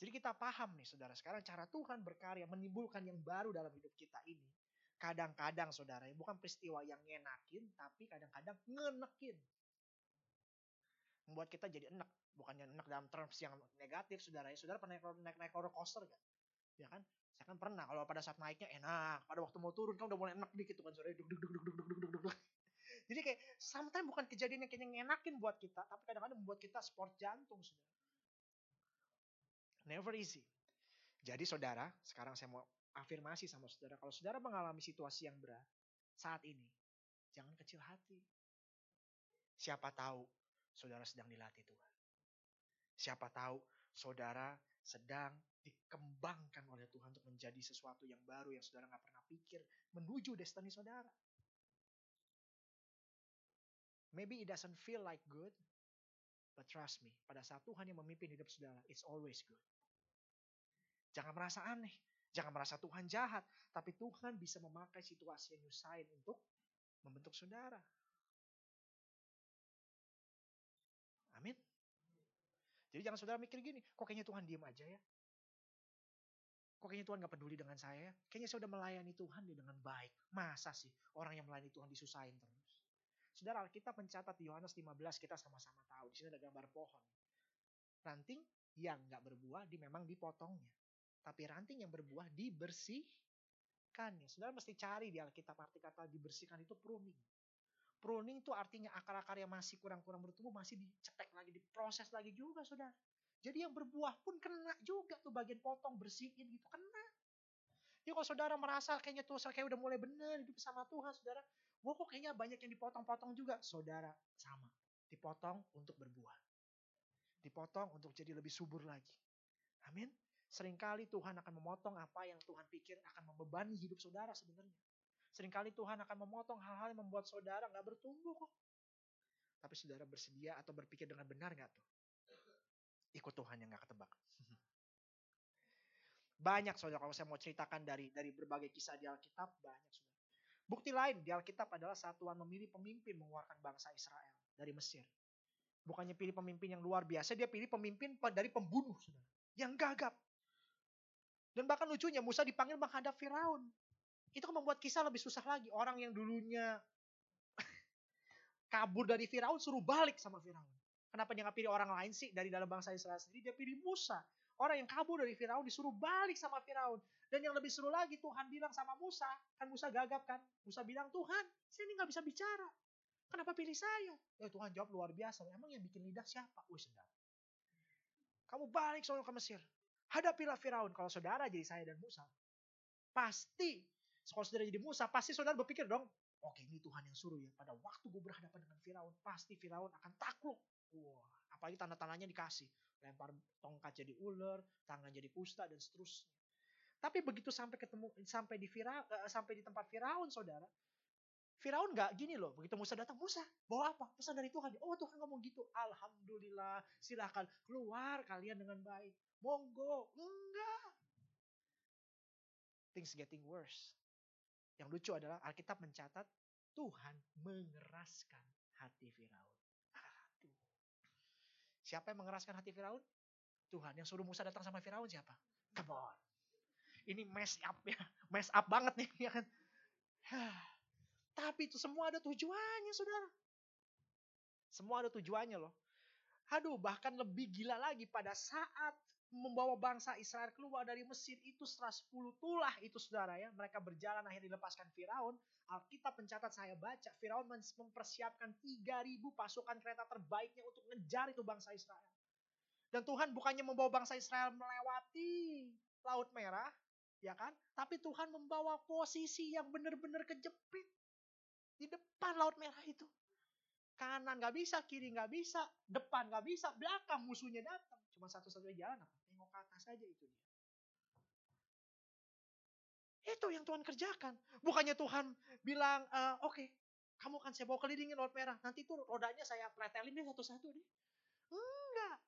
Speaker 1: Jadi kita paham nih saudara sekarang cara Tuhan berkarya menimbulkan yang baru dalam hidup kita ini kadang-kadang saudara ya bukan peristiwa yang ngenakin tapi kadang-kadang ngenekin membuat kita jadi enak bukannya enak dalam terms yang negatif saudara ya saudara pernah naik naik roller coaster gak ya kan saya kan pernah kalau pada saat naiknya enak pada waktu mau turun kan udah mulai enak dikit tuh kan saudara duk duk duk duk duk duk duk duk [laughs] jadi kayak sometimes bukan kejadian yang kayaknya ngenakin buat kita tapi kadang-kadang membuat kita sport jantung saudara never easy jadi saudara sekarang saya mau afirmasi sama saudara. Kalau saudara mengalami situasi yang berat saat ini, jangan kecil hati. Siapa tahu saudara sedang dilatih Tuhan. Siapa tahu saudara sedang dikembangkan oleh Tuhan untuk menjadi sesuatu yang baru yang saudara nggak pernah pikir menuju destiny saudara. Maybe it doesn't feel like good, but trust me, pada saat Tuhan yang memimpin hidup saudara, it's always good. Jangan merasa aneh. Jangan merasa Tuhan jahat, tapi Tuhan bisa memakai situasi yang nyusahin untuk membentuk saudara. Amin. Jadi jangan saudara mikir gini, kok kayaknya Tuhan diem aja ya? Kok kayaknya Tuhan gak peduli dengan saya? Kayaknya saya udah melayani Tuhan dia dengan baik. Masa sih orang yang melayani Tuhan disusahin terus? Saudara Alkitab mencatat di Yohanes 15 kita sama-sama tahu. Di sini ada gambar pohon. Ranting yang gak berbuah di memang dipotongnya. Tapi ranting yang berbuah dibersihkan. Ya, saudara mesti cari di Alkitab arti kata dibersihkan itu pruning. Pruning itu artinya akar-akar yang masih kurang-kurang bertumbuh masih dicetek lagi, diproses lagi juga saudara. Jadi yang berbuah pun kena juga tuh bagian potong bersihin gitu kena. Jadi kalau saudara merasa kayaknya tuh kayak udah mulai benar hidup sama Tuhan saudara. Wah kok kayaknya banyak yang dipotong-potong juga. Saudara sama. Dipotong untuk berbuah. Dipotong untuk jadi lebih subur lagi. Amin. Seringkali Tuhan akan memotong apa yang Tuhan pikir akan membebani hidup saudara sebenarnya. Seringkali Tuhan akan memotong hal-hal yang membuat saudara nggak bertumbuh kok. Tapi saudara bersedia atau berpikir dengan benar nggak tuh? Ikut Tuhan yang nggak ketebak. [laughs] Banyak saudara kalau saya mau ceritakan dari dari berbagai kisah di Alkitab banyak saudara. Bukti lain di Alkitab adalah satuan memilih pemimpin mengeluarkan bangsa Israel dari Mesir. Bukannya pilih pemimpin yang luar biasa, dia pilih pemimpin dari pembunuh saudara. Yang gagap. Dan bahkan lucunya Musa dipanggil menghadap Firaun. Itu kan membuat kisah lebih susah lagi. Orang yang dulunya [laughs] kabur dari Firaun suruh balik sama Firaun. Kenapa dia nggak pilih orang lain sih dari dalam bangsa Israel sendiri? Dia pilih Musa. Orang yang kabur dari Firaun disuruh balik sama Firaun. Dan yang lebih seru lagi Tuhan bilang sama Musa. Kan Musa gagap kan. Musa bilang Tuhan saya ini nggak bisa bicara. Kenapa pilih saya? Ya Tuhan jawab luar biasa. Emang yang bikin lidah siapa? Wih sedap. Kamu balik soal ke Mesir. Hadapilah Firaun. Kalau saudara jadi saya dan Musa, pasti kalau saudara jadi Musa, pasti saudara berpikir dong, oke ini Tuhan yang suruh ya. Pada waktu gue berhadapan dengan Firaun, pasti Firaun akan takluk. Wah, apalagi tanda-tandanya dikasih. Lempar tongkat jadi ular, tangan jadi kusta dan seterusnya. Tapi begitu sampai ketemu sampai di Firaun, uh, sampai di tempat Firaun, saudara, Firaun nggak gini loh, begitu Musa datang, Musa bawa apa? Pesan dari Tuhan. Oh Tuhan ngomong gitu, Alhamdulillah, silahkan keluar kalian dengan baik. Monggo, enggak. Things getting worse. Yang lucu adalah Alkitab mencatat Tuhan mengeraskan hati Firaun. Aduh. Siapa yang mengeraskan hati Firaun? Tuhan. Yang suruh Musa datang sama Firaun siapa? Come. Ini mess up ya. Mess up banget nih. Ya kan? Tapi itu semua ada tujuannya, saudara. Semua ada tujuannya loh. Aduh, bahkan lebih gila lagi pada saat membawa bangsa Israel keluar dari Mesir itu setelah 10 tulah itu saudara ya. Mereka berjalan akhirnya dilepaskan Firaun. Alkitab mencatat saya baca Firaun mempersiapkan 3000 pasukan kereta terbaiknya untuk ngejar itu bangsa Israel. Dan Tuhan bukannya membawa bangsa Israel melewati Laut Merah, ya kan? Tapi Tuhan membawa posisi yang benar-benar kejepit. Di depan Laut Merah itu. Kanan nggak bisa, kiri nggak bisa, depan nggak bisa, belakang musuhnya datang. Cuma satu-satunya jalan apa? Tengok ke atas aja itu dia. Itu yang Tuhan kerjakan. Bukannya Tuhan bilang, e, oke, okay, kamu kan saya bawa kelilingin Laut Merah. Nanti tuh rodanya saya pretelin deh satu-satu deh. Enggak.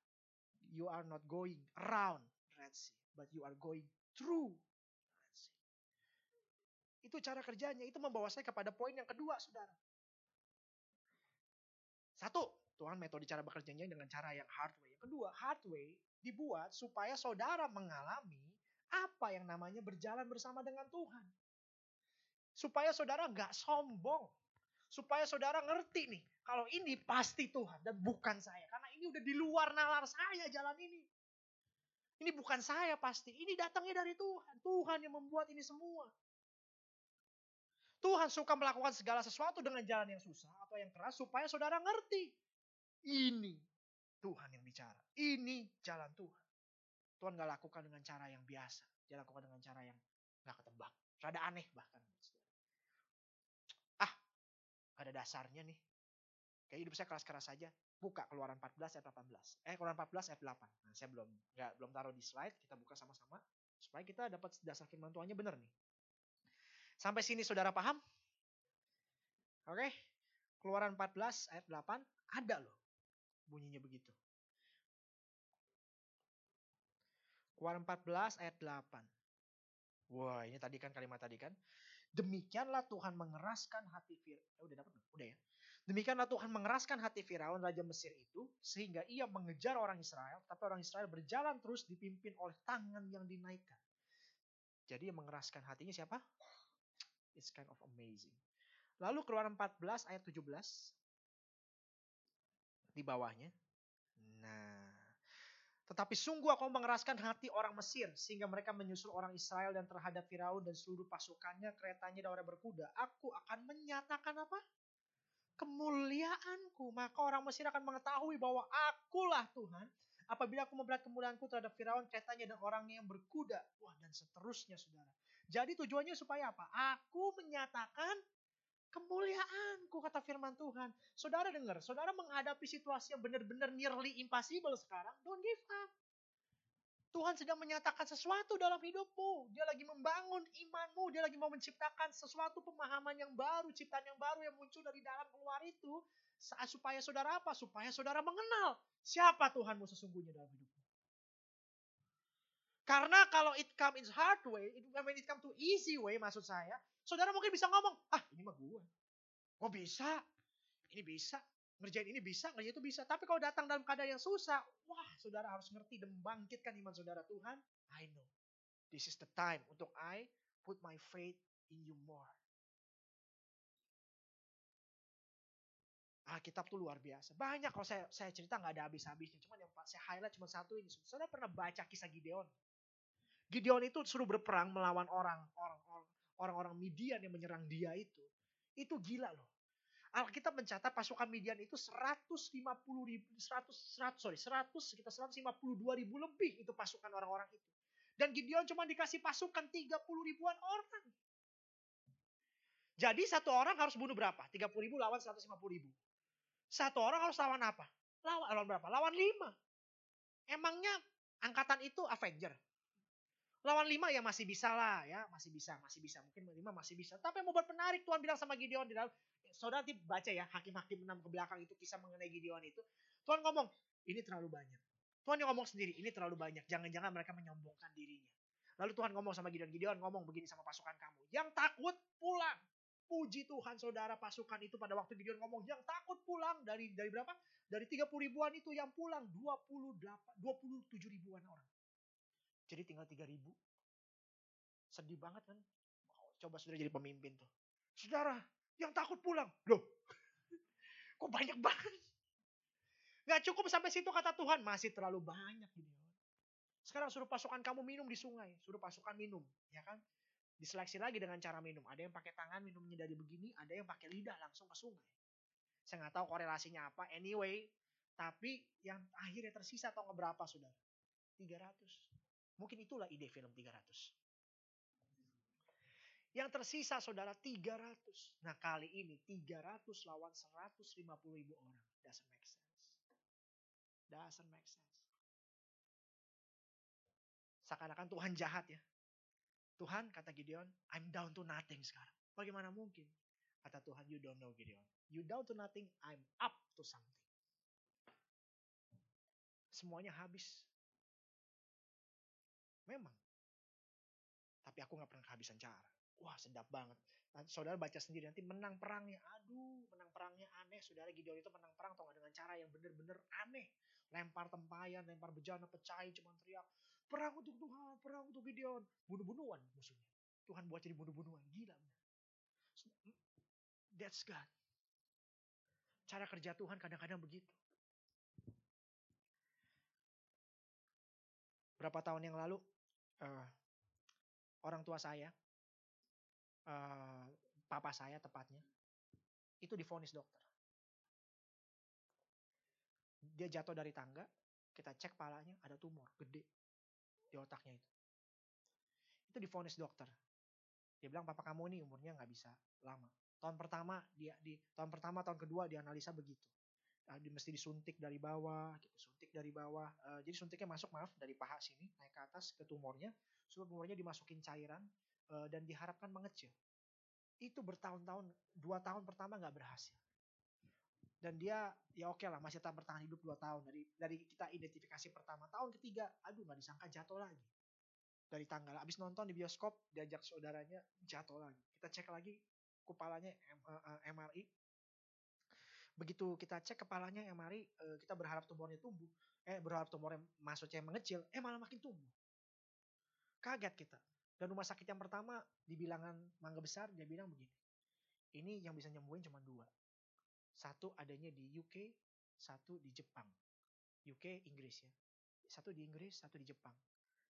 Speaker 1: You are not going around Red Sea, but you are going through itu cara kerjanya. Itu membawa saya kepada poin yang kedua, saudara. Satu, Tuhan metode cara bekerjanya dengan cara yang hard way. Yang kedua, hard way dibuat supaya saudara mengalami apa yang namanya berjalan bersama dengan Tuhan. Supaya saudara nggak sombong. Supaya saudara ngerti nih, kalau ini pasti Tuhan dan bukan saya. Karena ini udah di luar nalar saya jalan ini. Ini bukan saya pasti, ini datangnya dari Tuhan. Tuhan yang membuat ini semua. Tuhan suka melakukan segala sesuatu dengan jalan yang susah atau yang keras supaya saudara ngerti. Ini Tuhan yang bicara. Ini jalan Tuhan. Tuhan gak lakukan dengan cara yang biasa. Dia lakukan dengan cara yang gak ketebak. Rada aneh bahkan. Ah, ada dasarnya nih. Kayak hidup saya keras-keras saja. Buka keluaran 14 ayat 18. Eh, keluaran 14 ayat 8. Nah, saya belum nggak belum taruh di slide. Kita buka sama-sama. Supaya kita dapat dasar firman Tuhannya benar nih. Sampai sini saudara paham? Oke. Keluaran 14 ayat 8 ada loh bunyinya begitu. Keluaran 14 ayat 8. Wah, ini tadi kan kalimat tadi kan. Demikianlah Tuhan mengeraskan hati Firaun. Eh, udah dapat Udah ya. Demikianlah Tuhan mengeraskan hati Firaun raja Mesir itu sehingga ia mengejar orang Israel, tapi orang Israel berjalan terus dipimpin oleh tangan yang dinaikkan. Jadi yang mengeraskan hatinya siapa? It's kind of amazing. Lalu keluaran 14 ayat 17 di bawahnya. Nah, tetapi sungguh aku mengeraskan hati orang Mesir sehingga mereka menyusul orang Israel dan terhadap Firaun dan seluruh pasukannya, keretanya dan orang berkuda. Aku akan menyatakan apa? Kemuliaanku. Maka orang Mesir akan mengetahui bahwa akulah Tuhan apabila aku memberat kemuliaanku terhadap Firaun, keretanya dan orangnya yang berkuda. Wah, dan seterusnya saudara. Jadi tujuannya supaya apa? Aku menyatakan kemuliaanku kata firman Tuhan. Saudara dengar, saudara menghadapi situasi yang benar-benar nearly impossible sekarang, don't give up. Tuhan sedang menyatakan sesuatu dalam hidupmu. Dia lagi membangun imanmu. Dia lagi mau menciptakan sesuatu pemahaman yang baru, ciptaan yang baru yang muncul dari dalam keluar itu. Supaya saudara apa? Supaya saudara mengenal siapa Tuhanmu sesungguhnya dalam hidupmu. Karena kalau it come in hard way, it, when it come to easy way maksud saya, saudara mungkin bisa ngomong, ah ini mah gue. Gue bisa, ini bisa, ngerjain ini bisa, ngerjain itu bisa. Tapi kalau datang dalam keadaan yang susah, wah saudara harus ngerti dan membangkitkan iman saudara Tuhan. I know, this is the time untuk I put my faith in you more. Alkitab tuh luar biasa. Banyak kalau saya saya cerita nggak ada habis-habisnya. Cuman yang saya highlight cuma satu ini. Saudara pernah baca kisah Gideon? Gideon itu suruh berperang melawan orang orang orang-orang Midian yang menyerang dia itu. Itu gila loh. Alkitab mencatat pasukan Midian itu 150 ribu, 100, 100 sorry, 100 sekitar 152 ribu lebih itu pasukan orang-orang itu. Dan Gideon cuma dikasih pasukan 30 ribuan orang. Jadi satu orang harus bunuh berapa? 30 ribu lawan 150 ribu. Satu orang harus lawan apa? Lawan, lawan berapa? Lawan lima. Emangnya angkatan itu Avenger? Lawan lima ya masih bisa lah ya, masih bisa, masih bisa. Mungkin lima masih bisa. Tapi mau buat penarik Tuhan bilang sama Gideon di dalam saudara nanti baca ya hakim-hakim enam ke belakang itu kisah mengenai Gideon itu. Tuhan ngomong, ini terlalu banyak. Tuhan yang ngomong sendiri, ini terlalu banyak. Jangan-jangan mereka menyombongkan dirinya. Lalu Tuhan ngomong sama Gideon, Gideon ngomong begini sama pasukan kamu. Yang takut pulang. Puji Tuhan saudara pasukan itu pada waktu Gideon ngomong yang takut pulang dari dari berapa? Dari 30 ribuan itu yang pulang 28 27 ribuan orang. Jadi tinggal 3 ribu. Sedih banget kan? Coba saudara jadi pemimpin tuh. Saudara, yang takut pulang. Loh, [laughs] kok banyak banget? Gak cukup sampai situ kata Tuhan, masih terlalu banyak ini. Sekarang suruh pasukan kamu minum di sungai, suruh pasukan minum, ya kan? Diseleksi lagi dengan cara minum. Ada yang pakai tangan minumnya dari begini, ada yang pakai lidah langsung ke sungai. Saya nggak tahu korelasinya apa. Anyway, tapi yang akhirnya tersisa atau berapa sudah? 300. Mungkin itulah ide film 300. Yang tersisa saudara 300. Nah kali ini 300 lawan 150 ribu orang. Doesn't make sense. Doesn't make sense. Seakan-akan Tuhan jahat ya. Tuhan kata Gideon, I'm down to nothing sekarang. Bagaimana mungkin? Kata Tuhan, you don't know Gideon. You down to nothing, I'm up to something. Semuanya habis. Memang. Tapi aku gak pernah kehabisan cara. Wah sedap banget. Nanti saudara baca sendiri nanti menang perangnya. Aduh menang perangnya aneh. Saudara Gideon itu menang perang tau dengan cara yang bener-bener aneh. Lempar tempayan, lempar bejana, pecahin, cuma teriak. Perang untuk Tuhan, perang untuk Gideon. Bunuh-bunuhan musuhnya. Tuhan buat jadi bunuh-bunuhan. Gila. That's God. Cara kerja Tuhan kadang-kadang begitu. Berapa tahun yang lalu, uh, orang tua saya uh, papa saya tepatnya, itu difonis dokter. Dia jatuh dari tangga, kita cek palanya ada tumor gede di otaknya itu. Itu difonis dokter. Dia bilang papa kamu ini umurnya nggak bisa lama. Tahun pertama dia di tahun pertama tahun kedua dianalisa begitu. Uh, di, mesti disuntik dari bawah, gitu, suntik dari bawah. Uh, jadi suntiknya masuk maaf dari paha sini naik ke atas ke tumornya, supaya tumornya dimasukin cairan uh, dan diharapkan mengecil itu bertahun-tahun, dua tahun pertama nggak berhasil. Dan dia ya oke okay lah masih tetap bertahan hidup dua tahun dari dari kita identifikasi pertama tahun ketiga, aduh nggak disangka jatuh lagi dari tanggal. Abis nonton di bioskop diajak saudaranya jatuh lagi. Kita cek lagi kepalanya MRI. Begitu kita cek kepalanya MRI, eh, kita berharap tumornya tumbuh. Eh berharap tumornya masuknya mengecil, eh malah makin tumbuh. Kaget kita. Dan rumah sakit yang pertama di bilangan Mangga Besar dia bilang begini. Ini yang bisa nyembuhin cuma dua. Satu adanya di UK, satu di Jepang. UK Inggris ya. Satu di Inggris, satu di Jepang.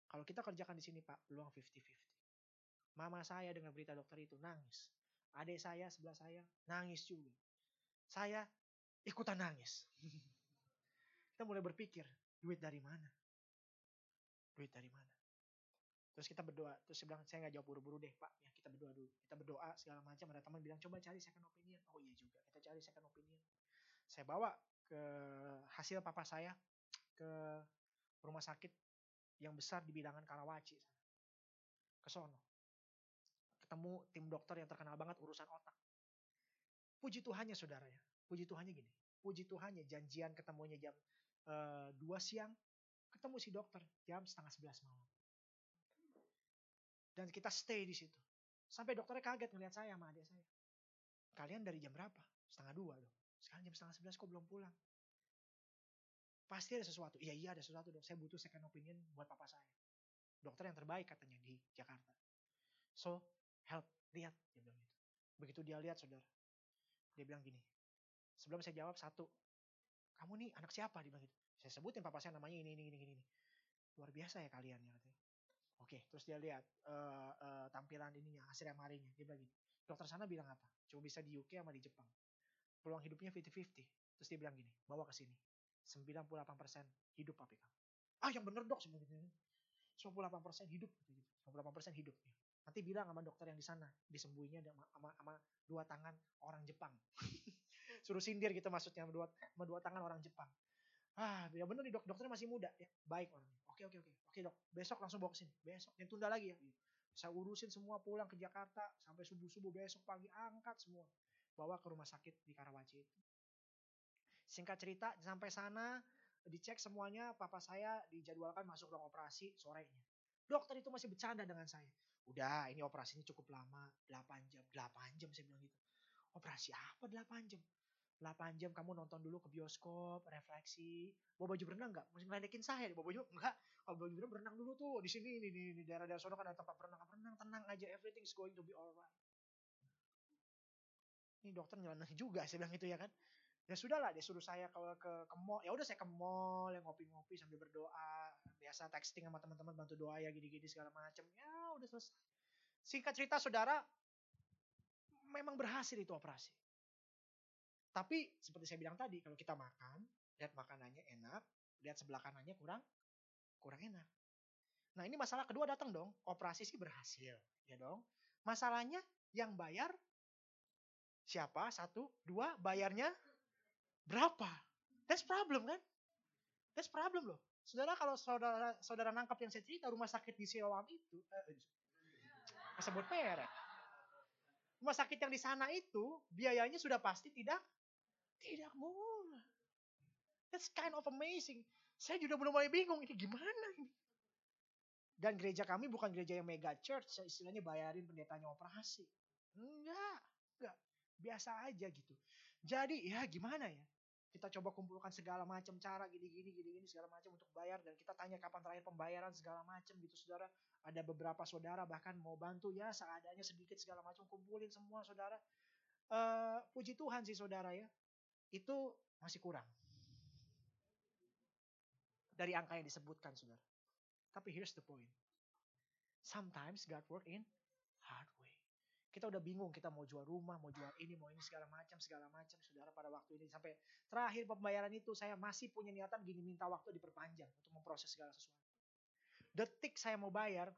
Speaker 1: Kalau kita kerjakan di sini Pak, peluang 50-50. Mama saya dengan berita dokter itu nangis. Adik saya sebelah saya nangis juga. Saya ikutan nangis. [laughs] kita mulai berpikir, duit dari mana? Duit dari mana? Terus kita berdoa, terus saya bilang saya nggak jawab buru-buru deh pak, ya kita berdoa dulu. Kita berdoa segala macam, ada teman bilang coba cari second opinion. Oh iya juga, kita cari second opinion. Saya bawa ke hasil papa saya ke rumah sakit yang besar di bilangan Karawaci Ke sono. Ketemu tim dokter yang terkenal banget urusan otak. Puji Tuhannya saudara ya. Puji Tuhannya gini. Puji Tuhannya janjian ketemunya jam uh, eh, 2 siang. Ketemu si dokter jam setengah 11 malam. Dan kita stay di situ. Sampai dokternya kaget ngeliat saya sama adik saya. Kalian dari jam berapa? Setengah dua loh. Sekarang jam setengah sebelas kok belum pulang? Pasti ada sesuatu. Iya, iya ada sesuatu dok. Saya butuh second opinion buat papa saya. Dokter yang terbaik katanya di Jakarta. So, help. Lihat. Dia bilang gitu. Begitu dia lihat saudara. Dia bilang gini. Sebelum saya jawab satu. Kamu nih anak siapa? Dia bilang gitu. Saya sebutin papa saya namanya ini, ini, ini, ini. Luar biasa ya kalian ya katanya. Oke, terus dia lihat uh, uh, tampilan ininya, hasil MRI-nya. Dia bilang gini, dokter sana bilang apa? Cuma bisa di UK sama di Jepang. Peluang hidupnya 50-50. Terus dia bilang gini, bawa ke sini. 98% hidup papi kamu. Ah yang bener dok, sebenarnya. 98% hidup. Gitu, 98% hidup. Nanti bilang sama dokter yang di sana, disembuhinya sama, sama, sama dua tangan orang Jepang. [laughs] Suruh sindir gitu maksudnya, sama dua, sama dua tangan orang Jepang. Ah, ya bener nih dok, dokternya masih muda. ya Baik orangnya. oke oke oke. Oke dok. Besok langsung bawa ke sini. Besok. Yang tunda lagi ya. Saya urusin semua pulang ke Jakarta. Sampai subuh subuh besok pagi angkat semua. Bawa ke rumah sakit di Karawaci itu. Singkat cerita sampai sana dicek semuanya. Papa saya dijadwalkan masuk ruang operasi sorenya. Dokter itu masih bercanda dengan saya udah ini operasinya cukup lama 8 jam 8 jam saya bilang gitu operasi apa 8 jam 8 jam kamu nonton dulu ke bioskop, refleksi, bawa baju berenang nggak? Masih ngeledekin saya, bawa baju enggak. Kalau baju berenang berenang dulu tuh di sini di, di, daerah-daerah sono kan ada tempat berenang, berenang tenang aja, everything is going to be alright. Ini dokter nyelana juga, saya bilang gitu ya kan. Ya sudahlah, dia suruh saya ke ke, ke mall. Ya udah saya ke mall, yang ngopi-ngopi sambil berdoa, biasa texting sama teman-teman bantu doa ya gini-gini segala macam. Ya udah selesai. Singkat cerita saudara, memang berhasil itu operasi tapi seperti saya bilang tadi, kalau kita makan, lihat makanannya enak, lihat sebelah kanannya kurang kurang enak. Nah ini masalah kedua datang dong, operasi sih berhasil, ya dong. Masalahnya yang bayar siapa? Satu, dua, bayarnya berapa? That's problem kan? That's problem loh. Saudara kalau saudara saudara nangkap yang saya cerita rumah sakit di Siloam itu, eh, sebut merek. Rumah sakit yang di sana itu biayanya sudah pasti tidak tidak murah. That's kind of amazing. Saya juga belum mulai bingung ini gimana ini. Dan gereja kami bukan gereja yang mega church, istilahnya bayarin pendetanya operasi. Enggak, enggak. Biasa aja gitu. Jadi ya gimana ya? Kita coba kumpulkan segala macam cara gini-gini gini-gini segala macam untuk bayar dan kita tanya kapan terakhir pembayaran segala macam gitu saudara. Ada beberapa saudara bahkan mau bantu ya seadanya sedikit segala macam kumpulin semua saudara. Uh, puji Tuhan sih saudara ya itu masih kurang. Dari angka yang disebutkan, saudara. Tapi here's the point. Sometimes God work in hard. Kita udah bingung, kita mau jual rumah, mau jual ini, mau ini, segala macam, segala macam. Saudara pada waktu ini sampai terakhir pembayaran itu saya masih punya niatan gini minta waktu diperpanjang untuk memproses segala sesuatu. Detik saya mau bayar,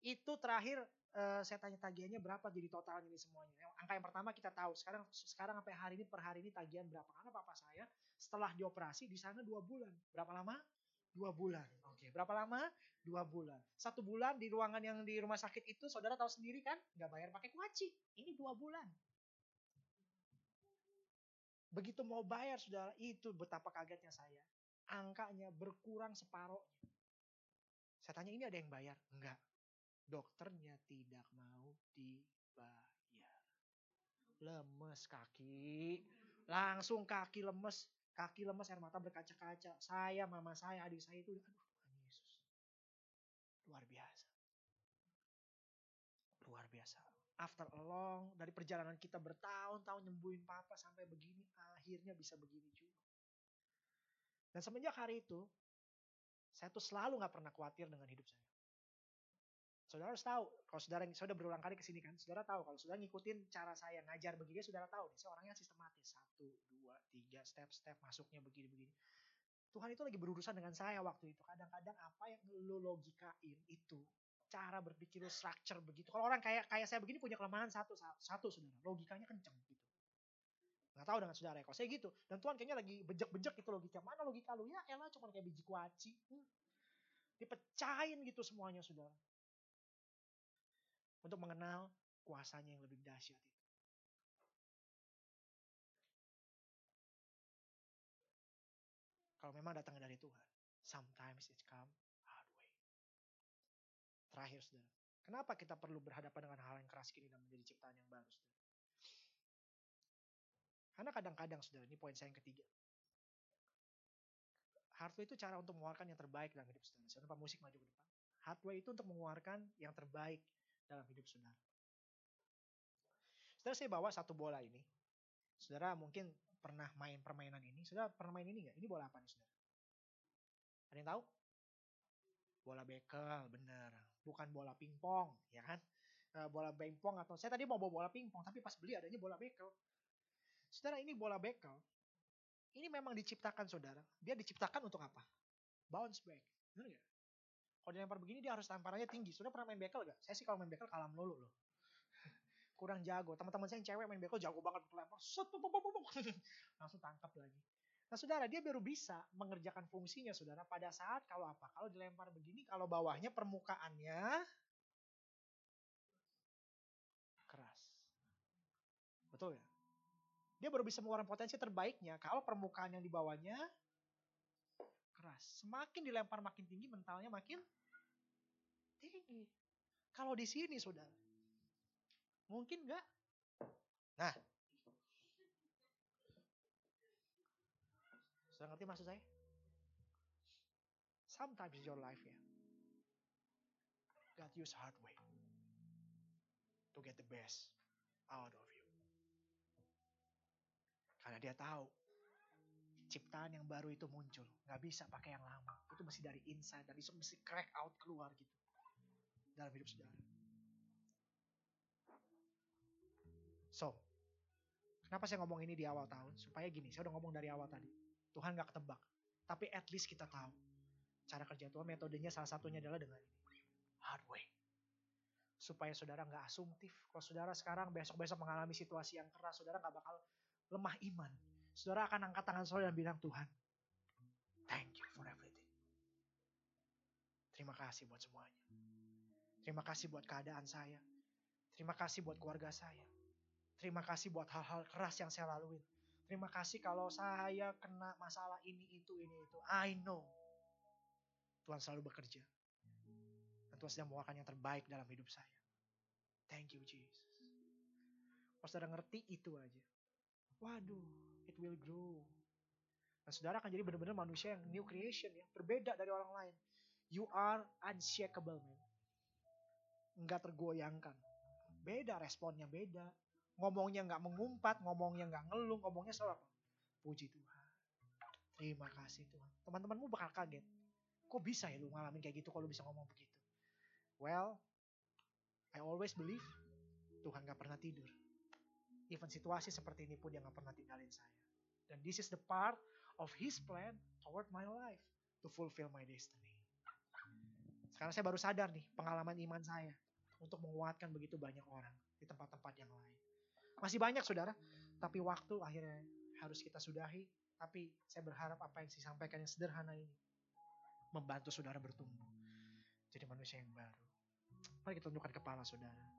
Speaker 1: itu terakhir uh, saya tanya tagihannya berapa jadi total ini semuanya. Angka yang pertama kita tahu. Sekarang sekarang sampai hari ini per hari ini tagihan berapa? Karena papa saya setelah dioperasi di sana dua bulan. Berapa lama? Dua bulan. Oke, berapa lama? Dua bulan. Satu bulan di ruangan yang di rumah sakit itu, saudara tahu sendiri kan? Nggak bayar pakai kuaci. Ini dua bulan. Begitu mau bayar, saudara, itu betapa kagetnya saya. Angkanya berkurang separohnya. Saya tanya, ini ada yang bayar? Enggak dokternya tidak mau dibayar. Lemes kaki, langsung kaki lemes, kaki lemes air mata berkaca-kaca. Saya, mama saya, adik saya itu. Luar biasa. Luar biasa. After a long, dari perjalanan kita bertahun-tahun nyembuhin papa sampai begini, akhirnya bisa begini juga. Dan semenjak hari itu, saya tuh selalu gak pernah khawatir dengan hidup saya. Saudara harus tahu, kalau saudara, sudah berulang kali ke sini kan, saudara tahu, kalau saudara ngikutin cara saya ngajar begini, saudara tahu nih, saya orangnya sistematis. Satu, dua, tiga, step-step masuknya begini-begini. Tuhan itu lagi berurusan dengan saya waktu itu. Kadang-kadang apa yang lo logikain itu, cara berpikir lo structure begitu. Kalau orang kayak kayak saya begini punya kelemahan satu, satu saudara, logikanya kenceng gitu. Nggak tahu dengan saudara ya, kalau saya gitu. Dan Tuhan kayaknya lagi bejek-bejek gitu logika. Mana logika lu? Ya elah cuma kayak biji kuaci. Hmm. Dipecahin gitu semuanya saudara untuk mengenal kuasanya yang lebih dahsyat itu. Memang datangnya dari Tuhan, sometimes it come hard way. Terakhir, saudara. Kenapa kita perlu berhadapan dengan hal yang keras kini dan menjadi ciptaan yang baru, saudara? Karena kadang-kadang, saudara, ini poin saya yang ketiga. Hardway itu cara untuk mengeluarkan yang terbaik dalam hidup saudara. Saya lupa musik maju ke depan. Hardway itu untuk mengeluarkan yang terbaik dalam hidup saudara. Saudara saya bawa satu bola ini. Saudara mungkin pernah main permainan ini. Saudara pernah main ini nggak? Ini bola apa nih saudara? Ada yang tahu? Bola bekel, bener. Bukan bola pingpong, ya kan? Eh, bola pingpong atau saya tadi mau bawa bola pingpong, tapi pas beli adanya bola bekel. Saudara ini bola bekel. Ini memang diciptakan saudara. Dia diciptakan untuk apa? Bounce back. Benar gak? Kalau dilempar begini dia harus lemparannya tinggi. Sudah pernah main bekel gak? Saya sih kalau main bekel kalah melulu loh. [laughs] Kurang jago. Teman-teman saya yang cewek main bekel jago banget lempar. Set, [laughs] langsung tangkap lagi. Nah saudara, dia baru bisa mengerjakan fungsinya saudara pada saat kalau apa? Kalau dilempar begini, kalau bawahnya permukaannya keras. Betul ya? Dia baru bisa mengeluarkan potensi terbaiknya kalau permukaan yang di bawahnya keras. Semakin dilempar makin tinggi, mentalnya makin tinggi. Kalau di sini saudara, mungkin enggak? Nah, Sudah ngerti maksud saya? Sometimes your life ya, God use hard way to get the best out of you. Karena dia tahu ciptaan yang baru itu muncul, nggak bisa pakai yang lama. Itu mesti dari inside, dari itu mesti crack out keluar gitu dalam hidup saudara. So, kenapa saya ngomong ini di awal tahun? Supaya gini, saya udah ngomong dari awal tadi Tuhan gak ketebak. Tapi at least kita tahu. Cara kerja Tuhan metodenya salah satunya adalah dengan ini. Hard way. Supaya saudara gak asumtif. Kalau saudara sekarang besok-besok mengalami situasi yang keras, saudara gak bakal lemah iman. Saudara akan angkat tangan saudara dan bilang, Tuhan, thank you for everything. Terima kasih buat semuanya. Terima kasih buat keadaan saya. Terima kasih buat keluarga saya. Terima kasih buat hal-hal keras yang saya lalui. Terima kasih kalau saya kena masalah ini, itu, ini, itu. I know. Tuhan selalu bekerja. Dan Tuhan sedang mengeluarkan yang terbaik dalam hidup saya. Thank you Jesus. Kalau saudara ngerti itu aja. Waduh, it will grow. Dan saudara akan jadi benar-benar manusia yang new creation ya. Berbeda dari orang lain. You are unshakable man. Enggak tergoyangkan. Beda responnya beda ngomongnya nggak mengumpat, ngomongnya nggak ngeluh, ngomongnya selalu apa? Puji Tuhan. Terima kasih Tuhan. Teman-temanmu bakal kaget. Kok bisa ya lu ngalamin kayak gitu kalau bisa ngomong begitu? Well, I always believe Tuhan gak pernah tidur. Even situasi seperti ini pun dia gak pernah tinggalin saya. Dan this is the part of His plan toward my life to fulfill my destiny. Sekarang saya baru sadar nih pengalaman iman saya untuk menguatkan begitu banyak orang di tempat-tempat yang lain. Masih banyak saudara, tapi waktu akhirnya harus kita sudahi. Tapi saya berharap apa yang saya sampaikan yang sederhana ini membantu saudara bertumbuh. Jadi manusia yang baru. Mari kita tundukkan kepala saudara.